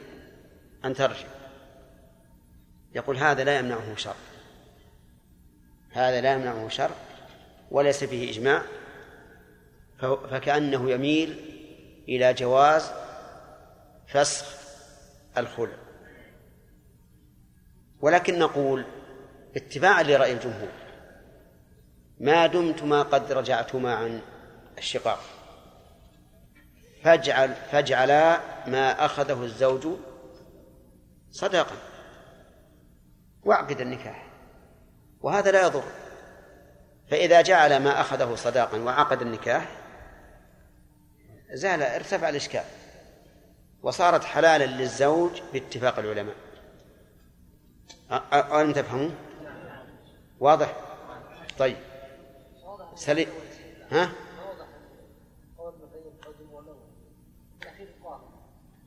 أن ترجع. يقول هذا لا يمنعه شر. هذا لا يمنعه شر وليس فيه إجماع. فكأنه يميل إلى جواز فسخ الخلع. ولكن نقول اتباعا لرأي الجمهور. ما دمتما قد رجعتما عن الشقاق. فاجعل فاجعلا ما أخذه الزوج صداقا. واعقد النكاح. وهذا لا يضر. فإذا جعل ما أخذه صداقا وعقد النكاح زال ارتفع الإشكال. وصارت حلالا للزوج باتفاق العلماء. ألم تفهمون؟ واضح؟ طيب. سليم. ها؟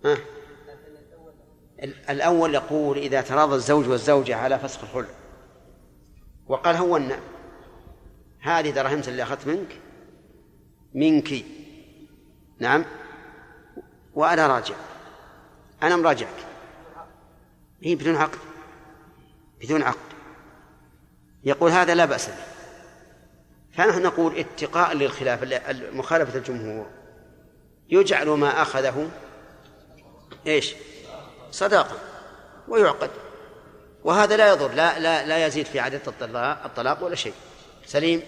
ها؟ الأول يقول إذا تراضى الزوج والزوجة على فسخ الخلع. وقال هونا هذه دراهمت اللي أخذت منك منك. نعم. وأنا راجع. أنا مراجعك. هي بدون عقد. بدون عقد. يقول هذا لا بأس به. فنحن نقول اتقاء للخلاف مخالفة الجمهور. يجعل ما أخذه إيش؟ صداقة ويعقد. وهذا لا يضر لا لا لا يزيد في عدد الطلاق ولا شيء. سليم؟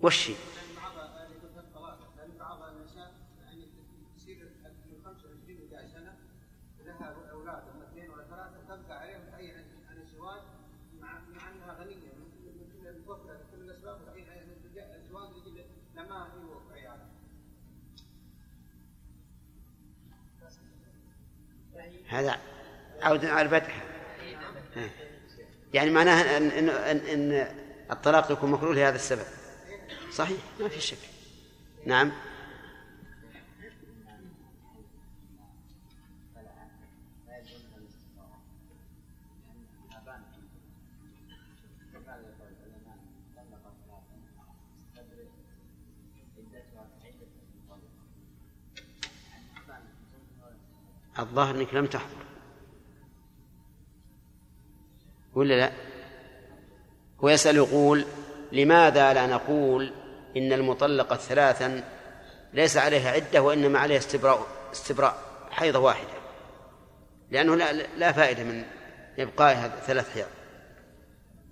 وش هذا عود على الفتح. يعني معناها أن, إن, إن, إن الطلاق يكون مكروه لهذا السبب. صحيح ما في شك. نعم. الظاهر إنك لم تحضر ولا لا هو يسأل يقول لماذا لا نقول إن المطلقة ثلاثا ليس عليها عدة وإنما عليها استبراء استبراء حيضة واحدة لأنه لا, لا فائدة من إبقائها ثلاث حيض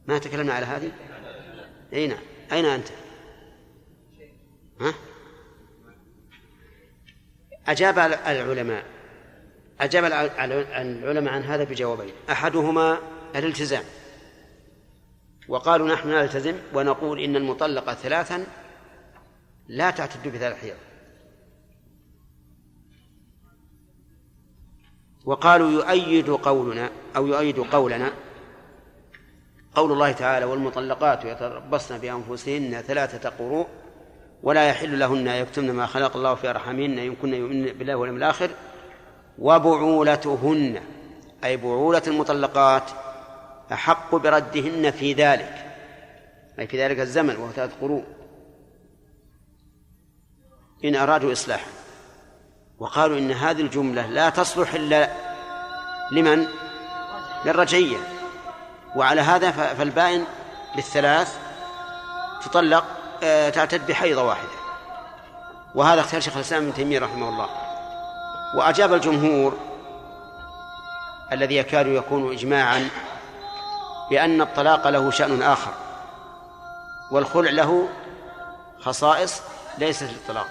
ما تكلمنا على هذه؟ أي نعم أين أنت؟ ها؟ أجاب العلماء أجاب العلماء عن هذا بجوابين. أحدهما الالتزام. وقالوا نحن نلتزم ونقول إن المطلقة ثلاثا لا تعتد بثلاث حيض وقالوا يؤيد قولنا أو يؤيد قولنا قول الله تعالى والمطلقات يتربصن بأنفسهن ثلاثة قروء ولا يحل لهن يكتمن ما خلق الله في أرحامهن إن كن يؤمن بالله واليوم الآخر وبعولتهن أي بعولة المطلقات أحق بردهن في ذلك أي في ذلك الزمن وهو ثلاث قروء إن أرادوا إصلاحا. وقالوا إن هذه الجملة لا تصلح إلا لمن؟ للرجعية. وعلى هذا فالبائن بالثلاث تطلق آه، تعتد بحيضة واحدة. وهذا اختيار شيخ الإسلام ابن تيمية رحمه الله. وأجاب الجمهور الذي يكاد يكون إجماعا بأن الطلاق له شأن آخر والخلع له خصائص ليست للطلاق.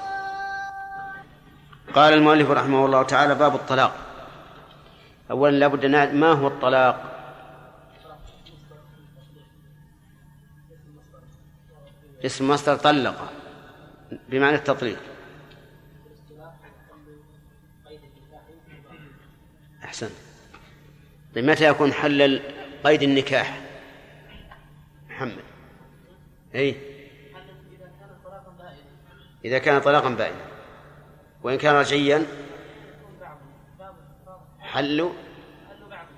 قال المؤلف رحمه الله تعالى باب الطلاق. أولا لابد أن ما هو الطلاق؟ اسم مصدر طلق بمعنى التطليق. أحسن. طيب متى يكون حل قيد النكاح؟ محمد. أي. إذا كان طلاقا بائنا وإن كان رجعيا؟ حل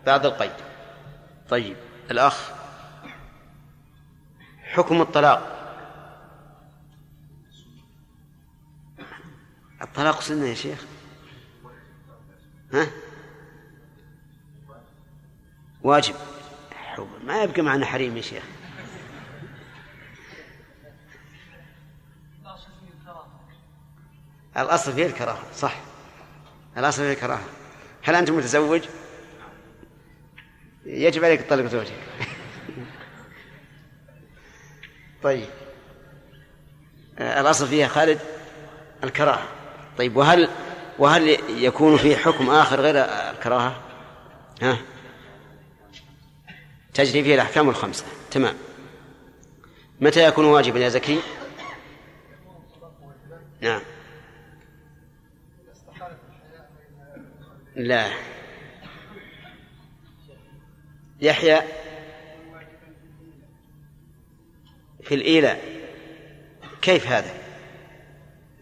بعد القيد. طيب الأخ حكم الطلاق؟ الطلاق سنة يا شيخ. ها؟ واجب. ما يبقى معنا حريم يا شيخ. الأصل فيه الكراهة صح. الأصل فيه الكراهة. هل أنت متزوج؟ يجب عليك تطلق زوجك. [LAUGHS] طيب. الأصل فيها خالد؟ الكراهة. طيب وهل وهل يكون في حكم آخر غير الكراهة؟ ها؟ تجري فيه الأحكام الخمسة. تمام. متى يكون واجبا يا زكي؟ نعم. لا. يحيى في الإيلاء. كيف هذا؟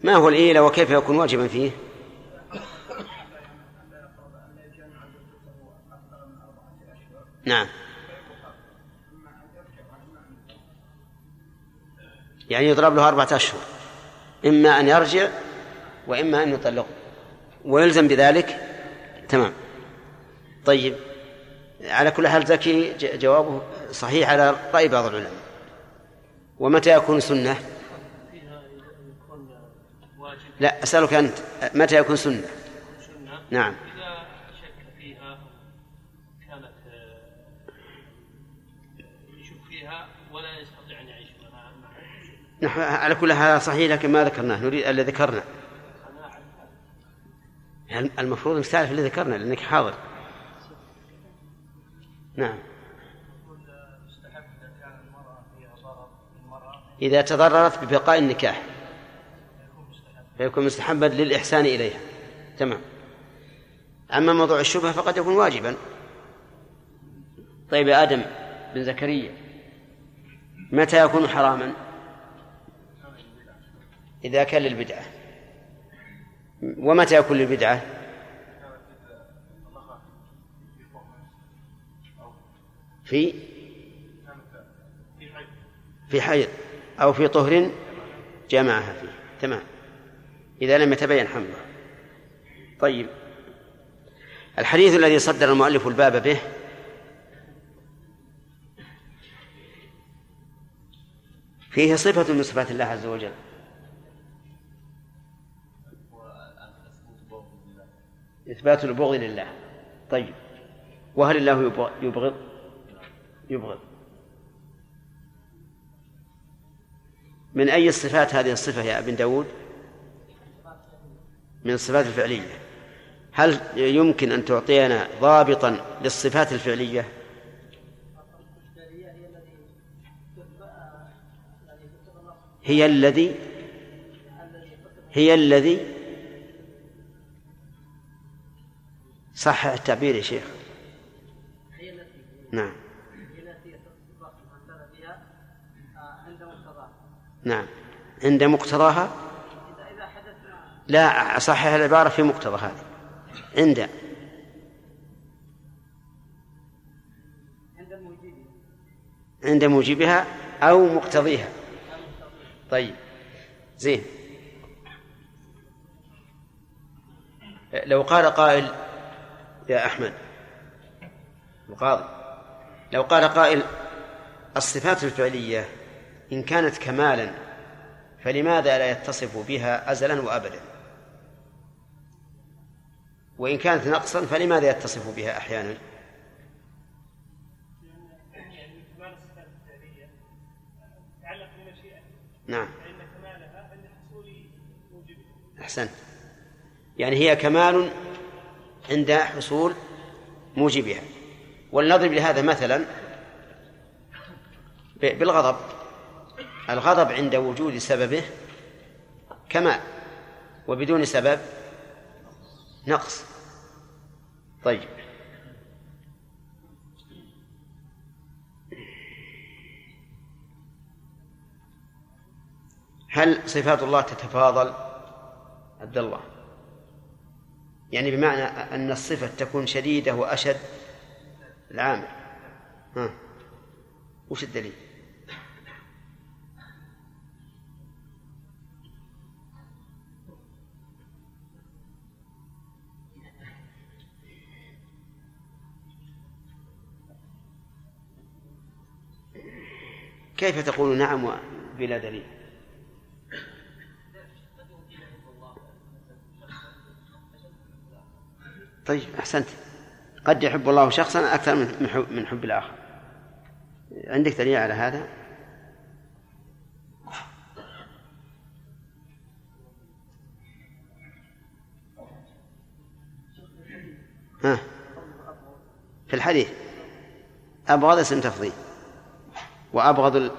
ما هو الإيلاء وكيف يكون واجبا فيه؟ نعم. يعني يضرب له أربعة أشهر إما أن يرجع وإما أن يطلق ويلزم بذلك؟ تمام. طيب على كل حال زكي جوابه صحيح على رأي بعض العلماء. ومتى يكون سنة؟ لا أسألك أنت متى يكون سنة. نعم. نحن على كل حال صحيح لكن ما ذكرناه نريد الذي ذكرنا. يعني المفروض انك تعرف اللي ذكرنا لأنك حاضر. نعم. إذا تضررت ببقاء النكاح فيكون مستحبا للإحسان إليها. تمام. أما موضوع الشبهة فقد يكون واجبا. طيب يا آدم بن زكريا متى يكون حراما؟ إذا كان للبدعة. ومتى يكون للبدعة؟ في؟ في حيض أو في طهر جمعها فيه. تمام. إذا لم يتبين حمله طيب. الحديث الذي صدر المؤلف الباب به فيه صفة من صفات الله عز وجل. إثبات البغض لله. طيب. وهل الله يبغض يبغض من أي الصفات هذه الصفة يا ابن داود؟ من الصفات الفعلية. هل يمكن أن تعطينا ضابطا للصفات الفعلية؟ هي الذي هي الذي صحح التعبير يا شيخ. نعم. نعم. عند مقتضاها؟ لا صحح العبارة في مقتضى هذه. عند. عند موجبها أو مقتضيها. طيب. زين. لو قال قائل يا أحمد. القاضي لو قال قائل الصفات الفعلية إن كانت كمالا فلماذا لا يتصف بها أزلا وأبدا؟ وإن كانت نقصا فلماذا يتصف بها أحيانا؟ نعم. أحسنت. يعني هي كمال عند حصول موجبها. ولنضرب لهذا مثلا بالغضب. الغضب عند وجود سببه كمال وبدون سبب نقص. طيب. هل صفات الله تتفاضل؟ عبد الله. يعني بمعنى أن الصفة تكون شديدة وأشد العامل. ها. وش الدليل؟ كيف تقول نعم بلا دليل؟ طيب أحسنت. قد يحب الله شخصا أكثر من من حب, الآخر. عندك دليل على هذا؟ ها. في الحديث أبغض اسم تفضيل وأبغض ال-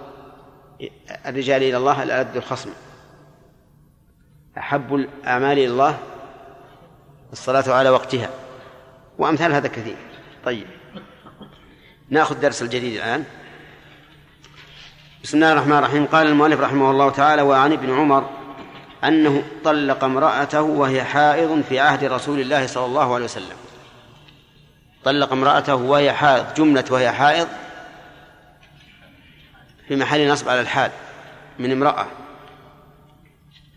الرجال إلى الله الألد الخصم. أحب الأعمال إلى الله الصلاة على وقتها. وأمثال هذا كثير. طيب. نأخذ درس الجديد الآن. بسم الله الرحمن الرحيم. قال المؤلف رحمه الله تعالى وعن ابن عمر أنه طلق امرأته وهي حائض في عهد رسول الله صلى الله عليه وسلم. طلق امرأته وهي حائض جملة وهي حائض في محل نصب على الحال من امرأة.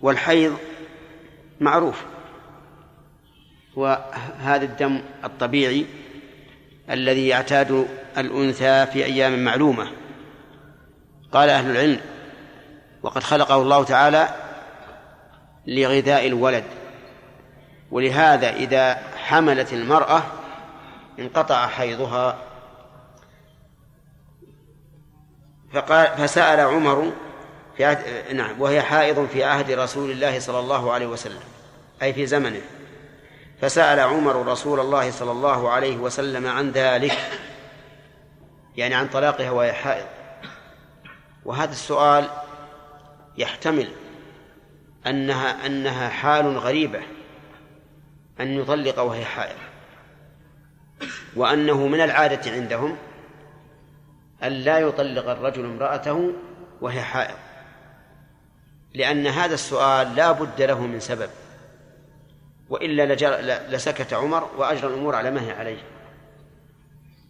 والحيض معروف. وهذا الدم الطبيعي الذي يعتاد الأنثى في أيام معلومة. قال أهل العلم وقد خلقه الله تعالى لغذاء الولد ولهذا إذا حملت المرأة انقطع حيضها. فقال فسأل عمر في عهد نعم وهي حائض في عهد رسول الله صلى الله عليه وسلم أي في زمنه. فسأل عمر رسول الله صلى الله عليه وسلم عن ذلك يعني عن طلاقها وهي حائض. وهذا السؤال يحتمل أنها أنها حال غريبة أن يطلق وهي حائض وأنه من العادة عندهم أن لا يطلق الرجل امرأته وهي حائض لأن هذا السؤال لا بد له من سبب. وإلا لسكت عمر وأجرى الأمور على ما هي عليه.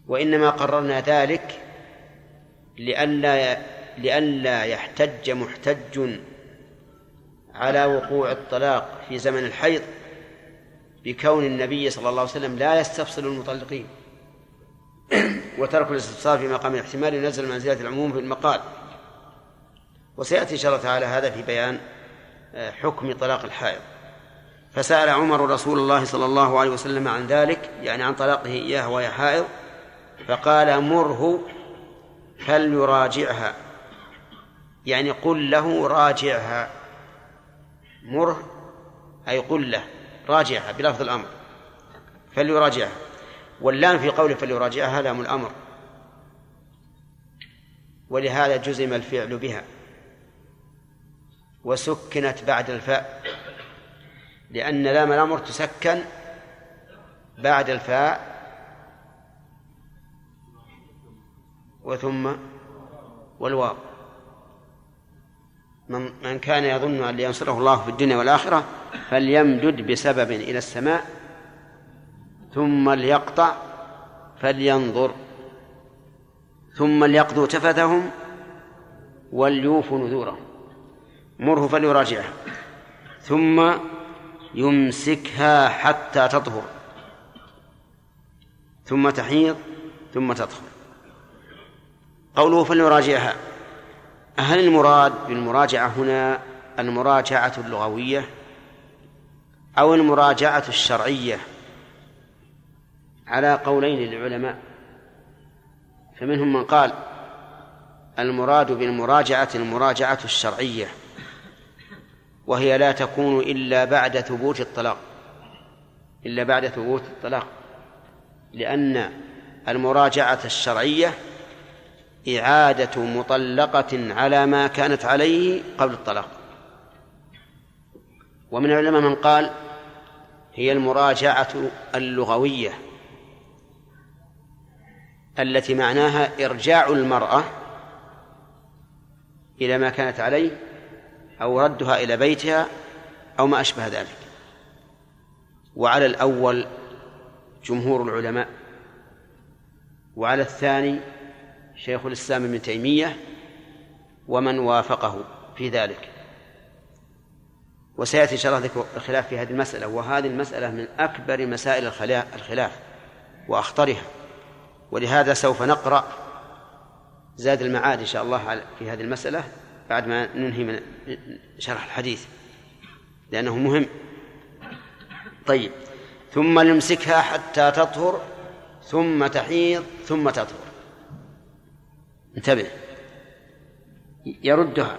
وإنما قررنا ذلك لئلا لئلا يحتج محتج على وقوع الطلاق في زمن الحيض بكون النبي صلى الله عليه وسلم لا يستفصل المطلقين. وترك الاستفصال في مقام الاحتمال ينزل منزلة العموم في المقال. وسيأتي إن شاء الله تعالى هذا في بيان حكم طلاق الحائض. فسأل عمر رسول الله صلى الله عليه وسلم عن ذلك يعني عن طلاقه إياه وهي حائض فقال مره فليراجعها يعني قل له راجعها. مره أي قل له راجعها بلفظ الأمر فليراجعها واللام في قوله فليراجعها لام الأمر. ولهذا جزم الفعل بها. وسكنت بعد الفاء. لأن لام الأمر تسكن بعد الفاء وثم والواو. من من كان يظن أن ينصره الله في الدنيا والآخرة فليمدد بسبب إلى السماء ثم ليقطع فلينظر ثم ليقضوا تفثهم وليوفوا نذورهم. مره فليراجعها ثم يمسكها حتى تطهر. ثم تحيض ثم تطهر. قوله فليراجعها هل المراد بالمراجعة هنا المراجعة اللغوية أو المراجعة الشرعية؟ على قولين للعلماء. فمنهم من قال المراد بالمراجعة المراجعة الشرعية. وهي لا تكون إلا بعد ثبوت الطلاق. إلا بعد ثبوت الطلاق. لأن المراجعة الشرعية إعادة مطلقة على ما كانت عليه قبل الطلاق. ومن العلماء من قال هي المراجعة اللغوية التي معناها إرجاع المرأة إلى ما كانت عليه أو ردها إلى بيتها أو ما أشبه ذلك. وعلى الأول جمهور العلماء وعلى الثاني شيخ الإسلام ابن تيمية ومن وافقه في ذلك. وسيأتي إن شاء الله ذكر الخلاف في هذه المسألة وهذه المسألة من أكبر مسائل الخلاف وأخطرها. ولهذا سوف نقرأ زاد المعاد إن شاء الله في هذه المسألة. بعد ما ننهي من شرح الحديث لأنه مهم. طيب ثم نمسكها حتى تطهر ثم تحيض ثم تطهر. انتبه. يردها.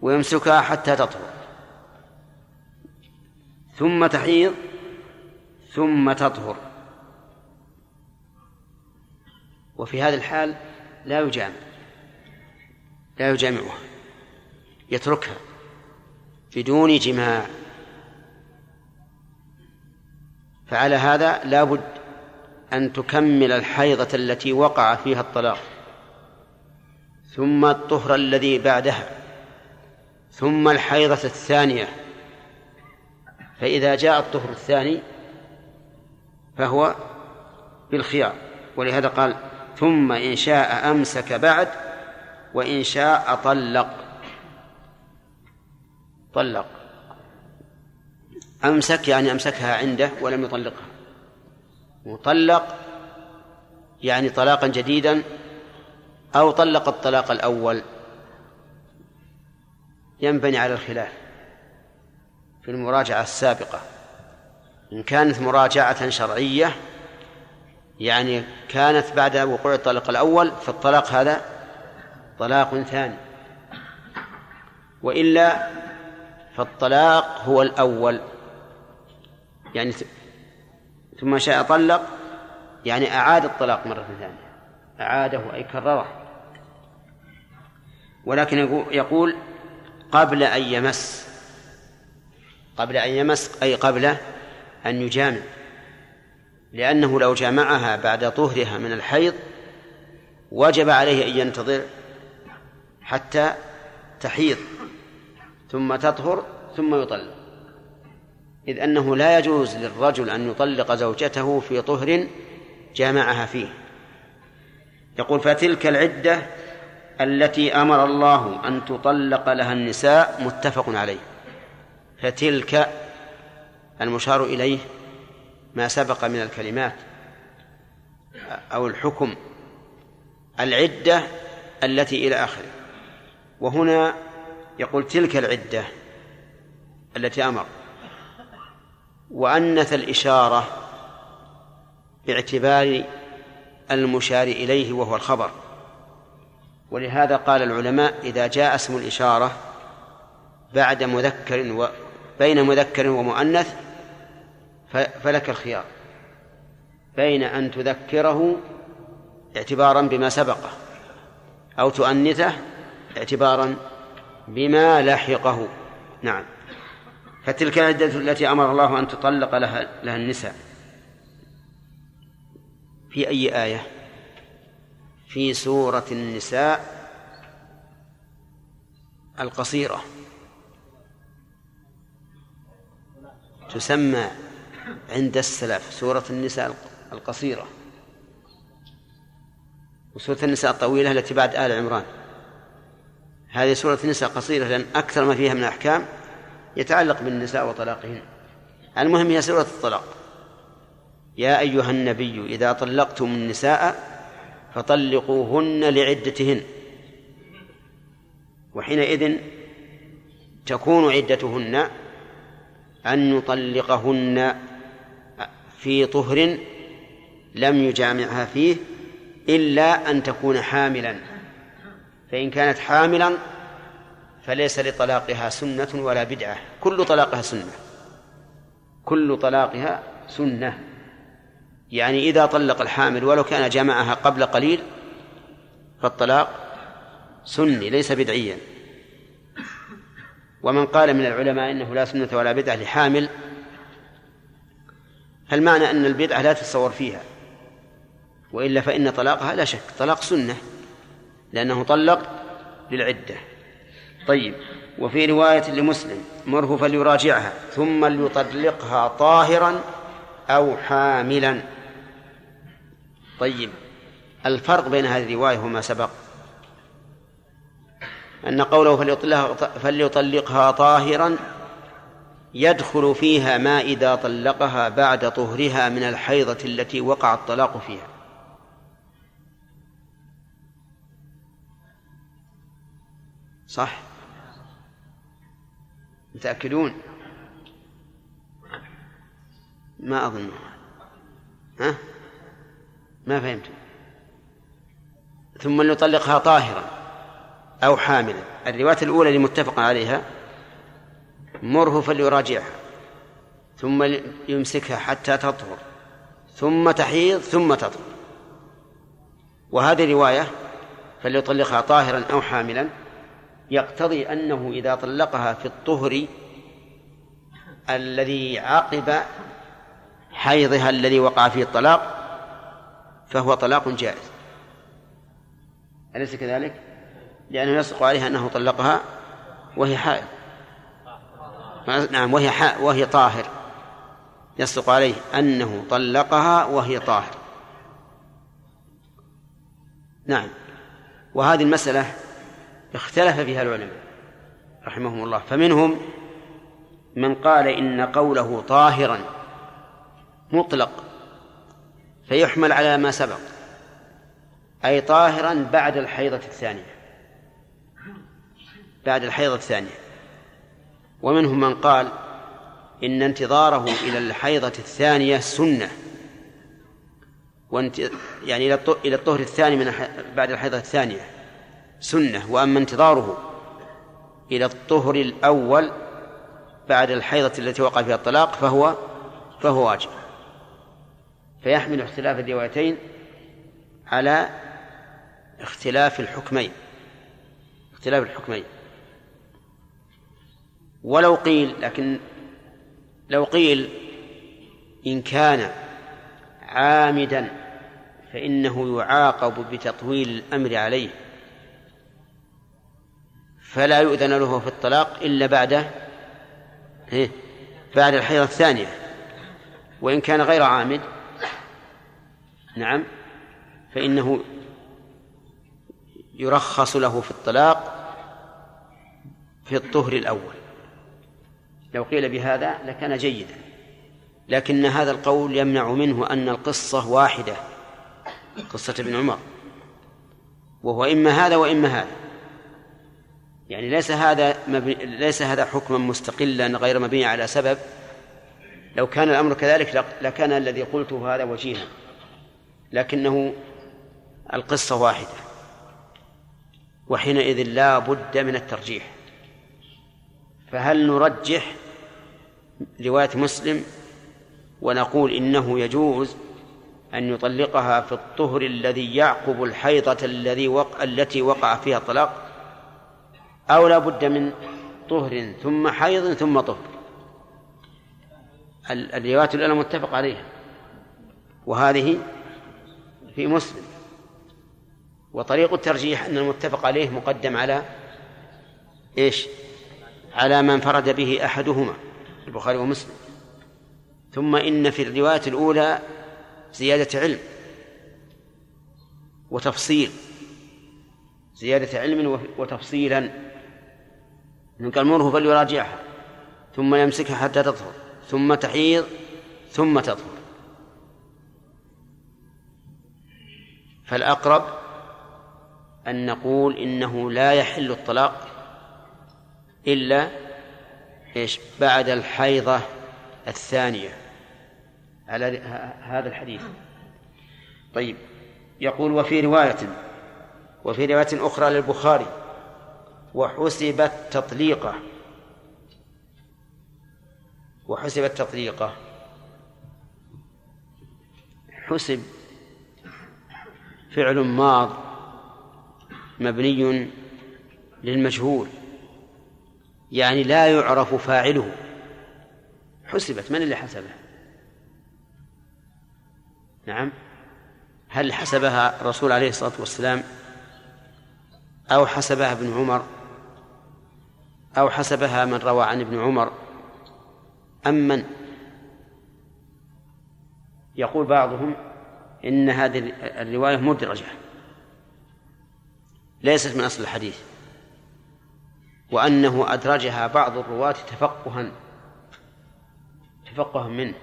ويمسكها حتى تطهر. ثم تحيض ثم تطهر. وفي هذا الحال لا يجامع لا يجامعها يتركها بدون جماع. فعلى هذا لا بد أن تكمل الحيضة التي وقع فيها الطلاق ثم الطهر الذي بعدها ثم الحيضة الثانية. فإذا جاء الطهر الثاني فهو بالخيار ولهذا قال ثم إن شاء أمسك بعد وإن شاء طلق طلق. أمسك يعني أمسكها عنده ولم يطلقها. مطلق يعني طلاقا جديدا أو طلق الطلاق الأول. ينبني على الخلاف في المراجعة السابقة. إن كانت مراجعة شرعية يعني كانت بعد وقوع الطلاق الأول فالطلاق هذا طلاق ثاني. وإلا فالطلاق هو الأول. يعني ثم شاء طلق يعني أعاد الطلاق مرة ثانية. أعاده أي كرره. ولكن يقول قبل أن يمس. قبل أن يمس أي قبل أن يجامع. لأنه لو جامعها بعد طهرها من الحيض وجب عليه أن ينتظر حتى تحيض ثم تطهر ثم يطلق. إذ أنه لا يجوز للرجل أن يطلق زوجته في طهر جامعها فيه. يقول فتلك العدة التي أمر الله أن تطلق لها النساء متفق عليه. فتلك المشار إليه ما سبق من الكلمات أو الحكم. العدة التي إلى آخره. وهنا يقول تلك العدة التي أمر وأنث الإشارة باعتبار المشار إليه وهو الخبر. ولهذا قال العلماء إذا جاء اسم الإشارة بعد مذكر و بين مذكر ومؤنث فلك الخيار بين أن تذكره اعتبارا بما سبقه أو تؤنثه اعتبارا بما لحقه. نعم. فتلك العدة التي أمر الله أن تطلق لها, لها النساء. في أي آية؟ في سورة النساء القصيرة. تسمى عند السلف سورة النساء القصيرة. وسورة النساء الطويلة التي بعد آل عمران. هذه سورة النساء قصيرة لأن أكثر ما فيها من الأحكام يتعلق بالنساء وطلاقهن. المهم هي سورة الطلاق. يا أيها النبي إذا طلقتم النساء فطلقوهن لعدتهن. وحينئذ تكون عدتهن أن يطلقهن في طهر لم يجامعها فيه إلا أن تكون حاملا. فإن كانت حاملا فليس لطلاقها سنة ولا بدعة. كل طلاقها سنة. كل طلاقها سنة. يعني إذا طلق الحامل ولو كان جمعها قبل قليل فالطلاق سني ليس بدعيا. ومن قال من العلماء إنه لا سنة ولا بدعة لحامل فالمعنى أن البدعة لا تتصور فيها. وإلا فإن طلاقها لا شك طلاق سنة. لأنه طلق للعدة. طيب وفي رواية لمسلم مره فليراجعها ثم ليطلقها طاهرا أو حاملا. طيب الفرق بين هذه الرواية وما سبق؟ أن قوله فليطلقها طاهرا يدخل فيها ما إذا طلقها بعد طهرها من الحيضة التي وقع الطلاق فيها. صح؟ متأكدون؟ ما أظن. ها؟ ما فهمت. ثم ليطلقها طاهرا أو حاملا. الرواية الأولى اللي متفق عليها مره فليراجعها. ثم يمسكها حتى تطهر. ثم تحيض ثم تطهر. وهذه رواية فليطلقها طاهرا أو حاملا. يقتضي أنه إذا طلقها في الطهر الذي عقب حيضها الذي وقع فيه الطلاق فهو طلاق جائز. أليس كذلك؟ لأنه يصدق عليها أنه طلقها وهي حائض. نعم وهي حاء وهي طاهر. يصدق عليه أنه طلقها وهي طاهر. نعم. وهذه المسألة اختلف فيها العلماء رحمهم الله. فمنهم من قال إن قوله طاهرا مطلق فيحمل على ما سبق أي طاهرا بعد الحيضة الثانية. بعد الحيضة الثانية. ومنهم من قال إن انتظاره إلى الحيضة الثانية سنة. وانت يعني إلى الطهر الثاني من بعد الحيضة الثانية. سنة وأما انتظاره إلى الطهر الأول بعد الحيضة التي وقع فيها الطلاق فهو فهو واجب. فيحمل اختلاف الروايتين على اختلاف الحكمين اختلاف الحكمين. ولو قيل لكن لو قيل إن كان عامدا فإنه يعاقب بتطويل الأمر عليه. فلا يؤذن له في الطلاق إلا بعد إيه؟ بعد الحيضة الثانية. وإن كان غير عامد نعم فإنه يرخص له في الطلاق في الطهر الأول. لو قيل بهذا لكان جيدا لكن هذا القول يمنع منه أن القصة واحدة قصة ابن عمر. وهو إما هذا وإما هذا. يعني ليس هذا مبني ليس هذا حكما مستقلا غير مبني على سبب. لو كان الأمر كذلك لكان الذي قلته هذا وجيها. لكنه القصة واحدة. وحينئذ لا بد من الترجيح. فهل نرجح رواية مسلم ونقول إنه يجوز أن يطلقها في الطهر الذي يعقب الحيضة الذي وقع التي وقع فيها الطلاق؟ أو لا بد من طهر ثم حيض ثم طهر. الروايات الأولى متفق عليها. وهذه في مسلم. وطريق الترجيح أن المتفق عليه مقدم على إيش؟ على ما انفرد به أحدهما البخاري ومسلم. ثم إن في الرواية الأولى زيادة علم وتفصيل. زيادة علم وتفصيلا. من قال مره فليراجعها ثم يمسكها حتى تطهر ثم تحيض ثم تطهر. فالأقرب أن نقول إنه لا يحل الطلاق إلا إيش؟ بعد الحيضة الثانية. على هذا الحديث. طيب يقول وفي رواية وفي رواية أخرى للبخاري وحسبت تطليقة. وحسبت تطليقة. حسب فعل ماض مبني للمجهول يعني لا يعرف فاعله. حسبت من اللي حسبها نعم. هل حسبها الرسول عليه الصلاة والسلام أو حسبها ابن عمر؟ أو حسبها من روى عن ابن عمر. أم من يقول بعضهم إن هذه الرواية مدرجة ليست من أصل الحديث وأنه أدرجها بعض الرواة تفقها تفقها منه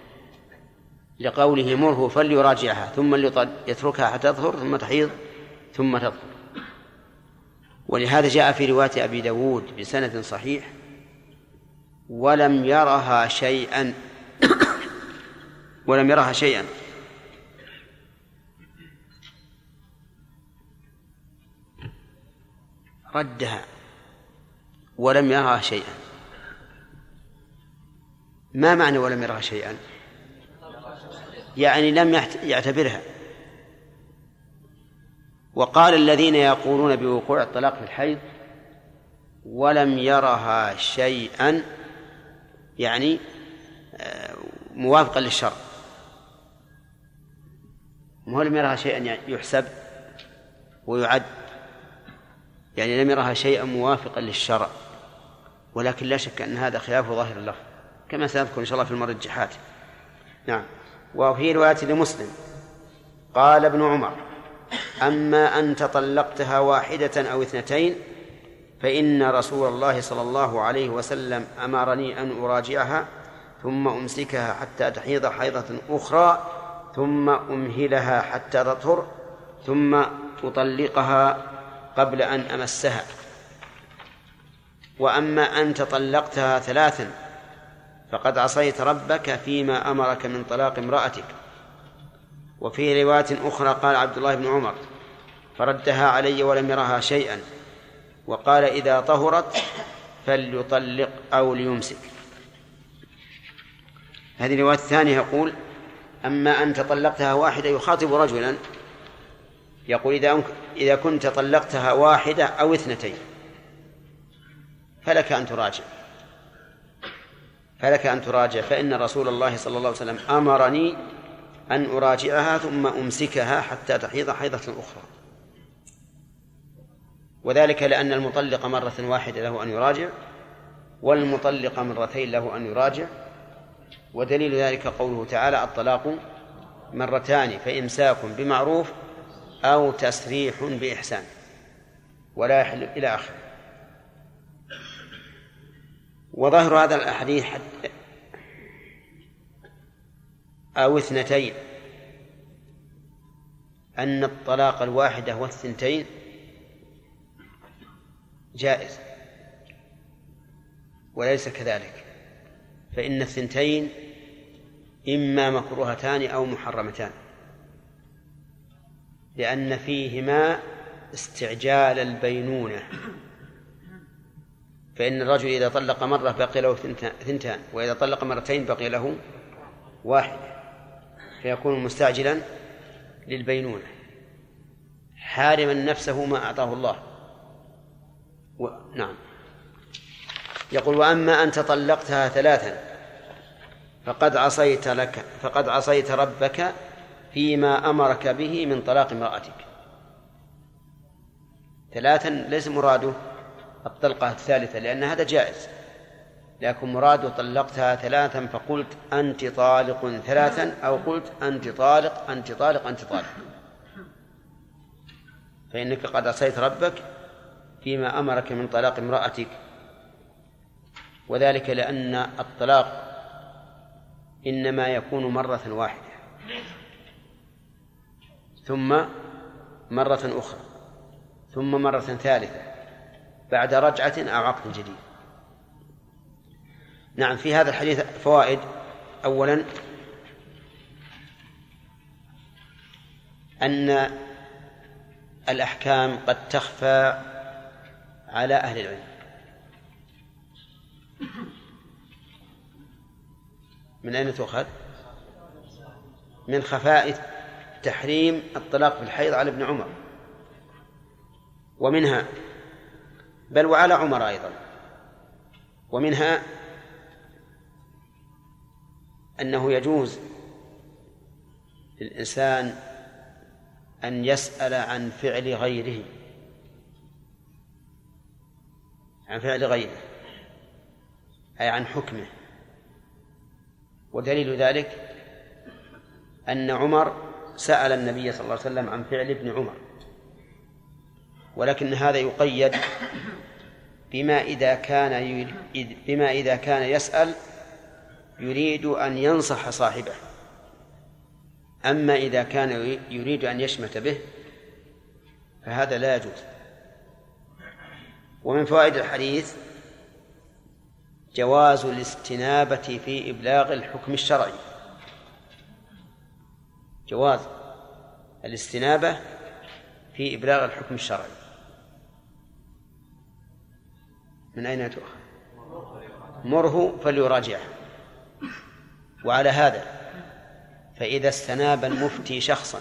لقوله مره فليراجعها ثم يتركها حتى تظهر ثم تحيض ثم تظهر. ولهذا جاء في رواية أبي داود بسند صحيح ولم يرها شيئا. [COUGHS] ولم يرها شيئا. ردها ولم يرها شيئا. ما معنى ولم يرها شيئا يعني لم يعتبرها. وقال الذين يقولون بوقوع الطلاق في الحيض ولم يرها شيئا يعني آه، موافقا للشرع. مو لم يرها شيئا يحسب ويعد؟ يعني لم يرها شيئا موافقا للشرع ولكن لا شك أن هذا خلاف ظاهر اللفظ كما سنذكر إن شاء الله في المرجحات نعم. وفي رواية لمسلم قال ابن عمر أما أن تطلقتها واحدة أو اثنتين فإن رسول الله صلى الله عليه وسلم أمرني أن أراجعها ثم أمسكها حتى تحيض حيضة أخرى ثم أمهلها حتى تطهر ثم أطلقها قبل أن أمسها. وأما أن تطلقتها ثلاثا فقد عصيت ربك فيما أمرك من طلاق امرأتك. وفي رواية أخرى قال عبد الله بن عمر فردها علي ولم يرها شيئا وقال إذا طهرت فليطلق أو ليمسك. هذه الرواية الثانية يقول أما أن تطلقتها واحدة يخاطب رجلا يقول إذا إذا كنت طلقتها واحدة أو اثنتين فلك أن تراجع. فلك أن تراجع فإن رسول الله صلى الله عليه وسلم أمرني أن أراجعها ثم أمسكها حتى تحيض حيضة أخرى. وذلك لأن المطلق مرة واحدة له أن يراجع والمطلق مرتين له أن يراجع. ودليل ذلك قوله تعالى الطلاق مرتان فإمساك بمعروف أو تسريح بإحسان. ولا يحل إلى آخره. وظاهر هذا الحديث أو اثنتين. أن الطلاق الواحدة والثنتين جائز وليس كذلك. فإن الثنتين إما مكروهتان أو محرمتان لأن فيهما استعجال البينونة. فإن الرجل إذا طلق مرة بقي له ثنتان وإذا طلق مرتين بقي له واحد. فيكون مستعجلا للبينونة حارما نفسه ما أعطاه الله. و... نعم. يقول وأما أن تطلقتها ثلاثا فقد عصيت لك فقد عصيت ربك فيما أمرك به من طلاق امرأتك. ثلاثا ليس مراده الطلقة الثالثة لأن هذا جائز. لكن مراده طلقتها ثلاثا فقلت أنت طالق ثلاثا أو قلت أنت طالق أنت طالق أنت طالق. فإنك قد عصيت ربك فيما أمرك من طلاق امرأتك. وذلك لأن الطلاق إنما يكون مرة واحدة. ثم مرة أخرى. ثم مرة ثالثة. بعد رجعة أو عقد جديد. نعم في هذا الحديث فوائد. أولا أن الأحكام قد تخفى على أهل العلم. من أين تؤخذ؟ من خفاء تحريم الطلاق في الحيض على ابن عمر. ومنها بل وعلى عمر أيضا. ومنها أنه يجوز للإنسان أن يسأل عن فعل غيره عن فعل غيره أي عن حكمه. ودليل ذلك أن عمر سأل النبي صلى الله عليه وسلم عن فعل ابن عمر. ولكن هذا يقيد بما إذا كان بما إذا كان يسأل يريد أن ينصح صاحبه. أما إذا كان يريد أن يشمت به فهذا لا يجوز. ومن فوائد الحديث جواز الاستنابة في إبلاغ الحكم الشرعي. جواز الاستنابة في إبلاغ الحكم الشرعي. من أين تؤخذ؟ مره فليراجعه. وعلى هذا فإذا استناب المفتي شخصا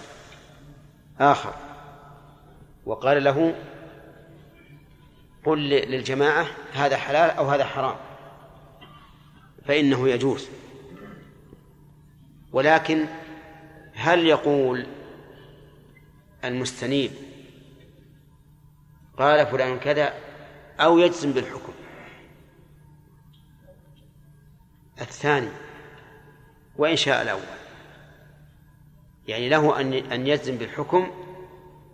آخر وقال له قل للجماعة هذا حلال أو هذا حرام فإنه يجوز. ولكن هل يقول المستنيب قال فلان كذا أو يجزم بالحكم؟ الثاني وإن شاء الأول. يعني له أن أن يجزم بالحكم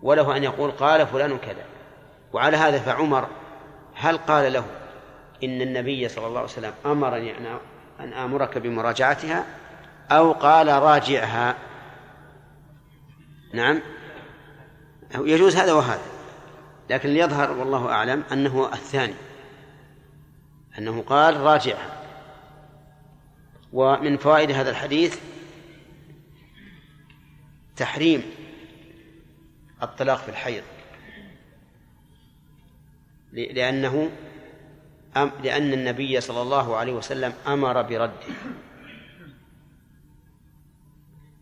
وله أن يقول قال فلان كذا. وعلى هذا فعمر هل قال له إن النبي صلى الله عليه وسلم أمرني أن آمرك بمراجعتها أو قال راجعها؟ نعم. يجوز هذا وهذا. لكن ليظهر والله أعلم أنه الثاني. أنه قال راجعها. ومن فوائد هذا الحديث تحريم الطلاق في الحيض. لأنه لأن النبي صلى الله عليه وسلم أمر برده.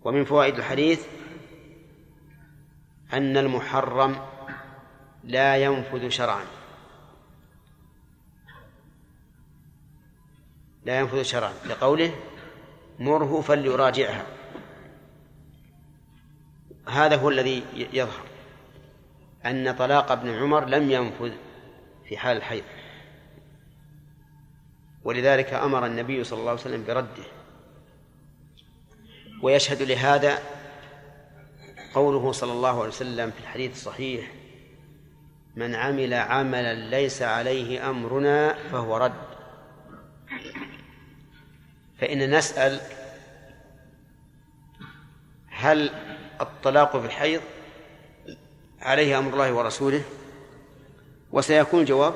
ومن فوائد الحديث أن المحرم لا ينفذ شرعا. لا ينفذ شرعا. لقوله مره فليراجعها. هذا هو الذي يظهر. أن طلاق ابن عمر لم ينفذ في حال الحيض. ولذلك أمر النبي صلى الله عليه وسلم برده. ويشهد لهذا قوله صلى الله عليه وسلم في الحديث الصحيح من عمل عملا ليس عليه أمرنا فهو رد. فإن نسأل هل الطلاق في الحيض عليه أمر الله ورسوله؟ وسيكون الجواب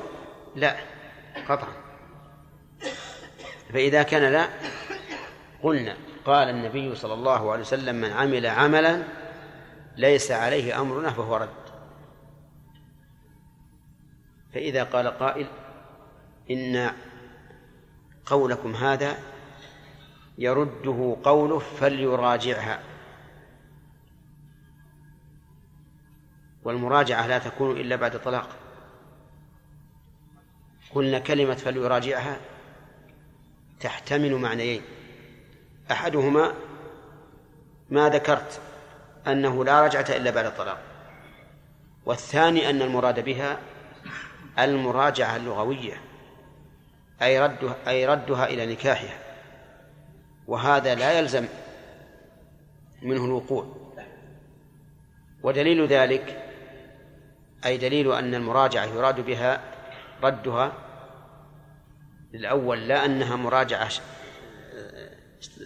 لا قطعا. فإذا كان لا قلنا قال النبي صلى الله عليه وسلم من عمل عملا ليس عليه أمرنا فهو رد. فإذا قال قائل إن قولكم هذا يرده قوله فليراجعها. والمراجعة لا تكون إلا بعد طلاق. قلنا كلمة فليراجعها تحتمل معنيين. أحدهما ما ذكرت أنه لا رجعة إلا بعد الطلاق والثاني أن المراد بها المراجعة اللغوية أي ردها أي ردها إلى نكاحها. وهذا لا يلزم منه الوقوع. ودليل ذلك أي دليل أن المراجعة يراد بها ردها الأول لا أنها مراجعة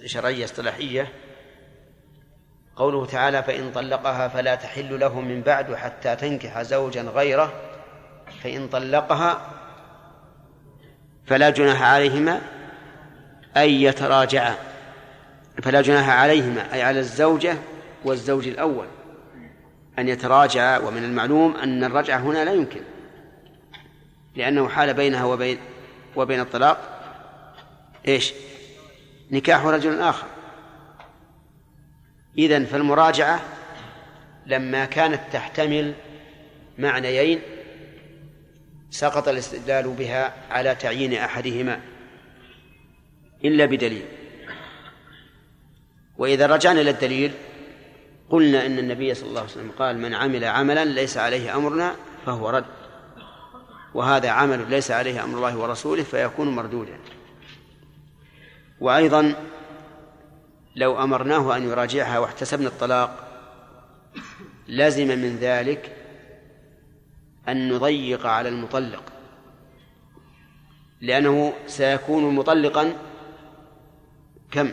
شرعية اصطلاحية. قوله تعالى فإن طلقها فلا تحل له من بعد حتى تنكح زوجا غيره. فإن طلقها فلا جناح عليهما أن يتراجعا. فلا جناح عليهما أي على الزوجة والزوج الأول. أن يتراجعا ومن المعلوم أن الرجعة هنا لا يمكن. لأنه حال بينها وبين وبين الطلاق إيش؟ نكاح رجل آخر. إذن فالمراجعة لما كانت تحتمل معنيين سقط الاستدلال بها على تعيين أحدهما إلا بدليل. وإذا رجعنا إلى الدليل قلنا إن النبي صلى الله عليه وسلم قال من عمل عملا ليس عليه أمرنا فهو رد. وهذا عمل ليس عليه أمر الله ورسوله فيكون مردودا. وأيضا لو أمرناه أن يراجعها واحتسبنا الطلاق لزم من ذلك أن نضيق على المطلق. لأنه سيكون مطلقا كم؟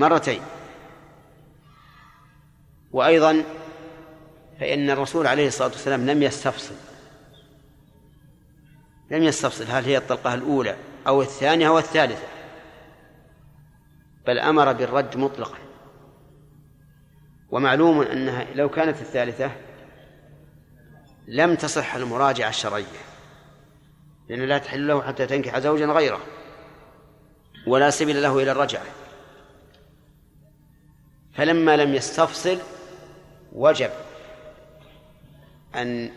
مرتين. وأيضا فإن الرسول عليه الصلاة والسلام لم يستفصل. لم يستفصل. هل هي الطلقة الأولى أو الثانية أو الثالثة؟ بل أمر بالرد مطلقا. ومعلوم أنها لو كانت الثالثة لم تصح المراجعة الشرعية لأن لا تحل له حتى تنكح زوجا غيره ولا سبيل له إلى الرجعة. فلما لم يستفصل وجب أن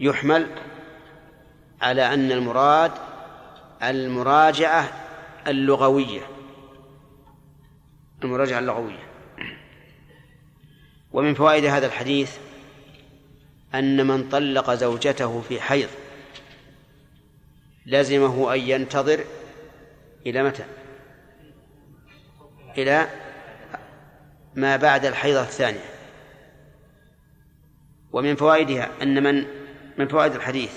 يحمل على أن المراد المراجعة اللغوية المراجعة اللغوية ومن فوائد هذا الحديث أن من طلق زوجته في حيض لزمه أن ينتظر إلى متى؟ إلى ما بعد الحيضة الثانية. ومن فوائدها أن من من فوائد الحديث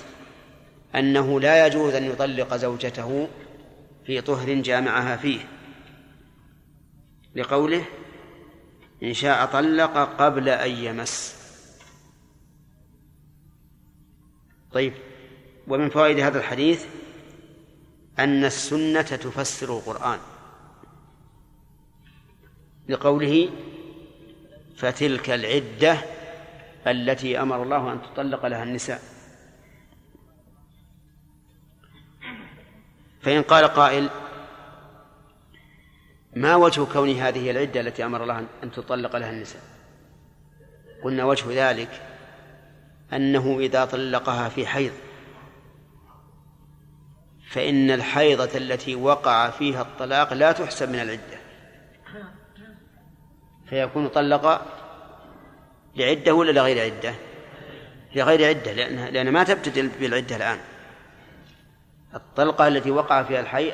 أنه لا يجوز أن يطلق زوجته في طهر جامعها فيه. لقوله إن شاء طلق قبل أن يمس. طيب ومن فوائد هذا الحديث أن السنة تفسر القرآن. لقوله فتلك العدة التي أمر الله أن تطلق لها النساء. فإن قال قائل ما وجه كون هذه العدة التي أمر الله أن تطلق لها النساء؟ قلنا وجه ذلك أنه إذا طلقها في حيض فإن الحيضة التي وقع فيها الطلاق لا تحسب من العدة. فيكون طلق لعدة ولا لغير عدة؟ لغير عدة لأنها لأن ما تبتدئ بالعدة الآن. الطلقة التي وقع فيها الحي...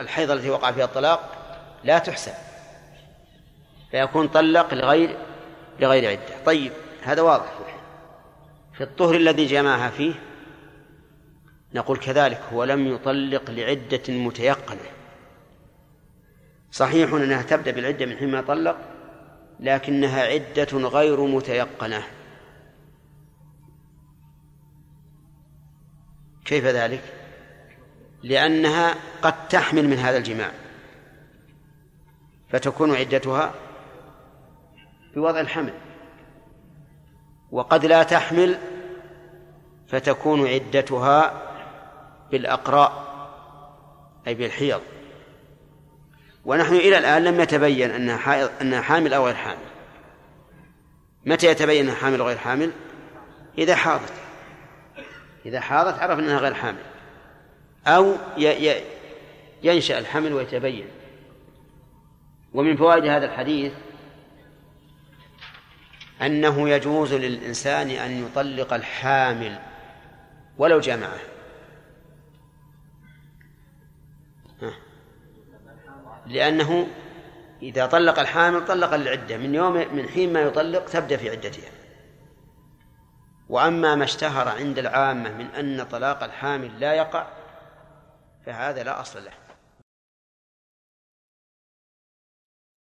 الحيضة التي وقع فيها الطلاق لا تحسب. فيكون طلق لغير لغير عدة. طيب هذا واضح. في الطهر الذي جمعها فيه نقول كذلك هو لم يطلق لعدة متيقنة. صحيح أنها تبدأ بالعدة من حين ما طلق لكنها عدة غير متيقنة. كيف ذلك؟ لأنها قد تحمل من هذا الجماع. فتكون عدتها بوضع الحمل. وقد لا تحمل فتكون عدتها بالأقراء أي بالحيض. ونحن إلى الآن لم يتبين أنها أنها حامل أو غير حامل. متى يتبين أنها حامل أو غير حامل؟ إذا حاضت. إذا حاضت عرف أنها غير حامل. أو ينشأ الحمل ويتبين. ومن فوائد هذا الحديث أنه يجوز للإنسان أن يطلق الحامل ولو جامعه. لأنه إذا طلق الحامل طلق العدة من يوم من حين ما يطلق تبدأ في عدتها. وأما ما اشتهر عند العامة من أن طلاق الحامل لا يقع فهذا لا أصل له.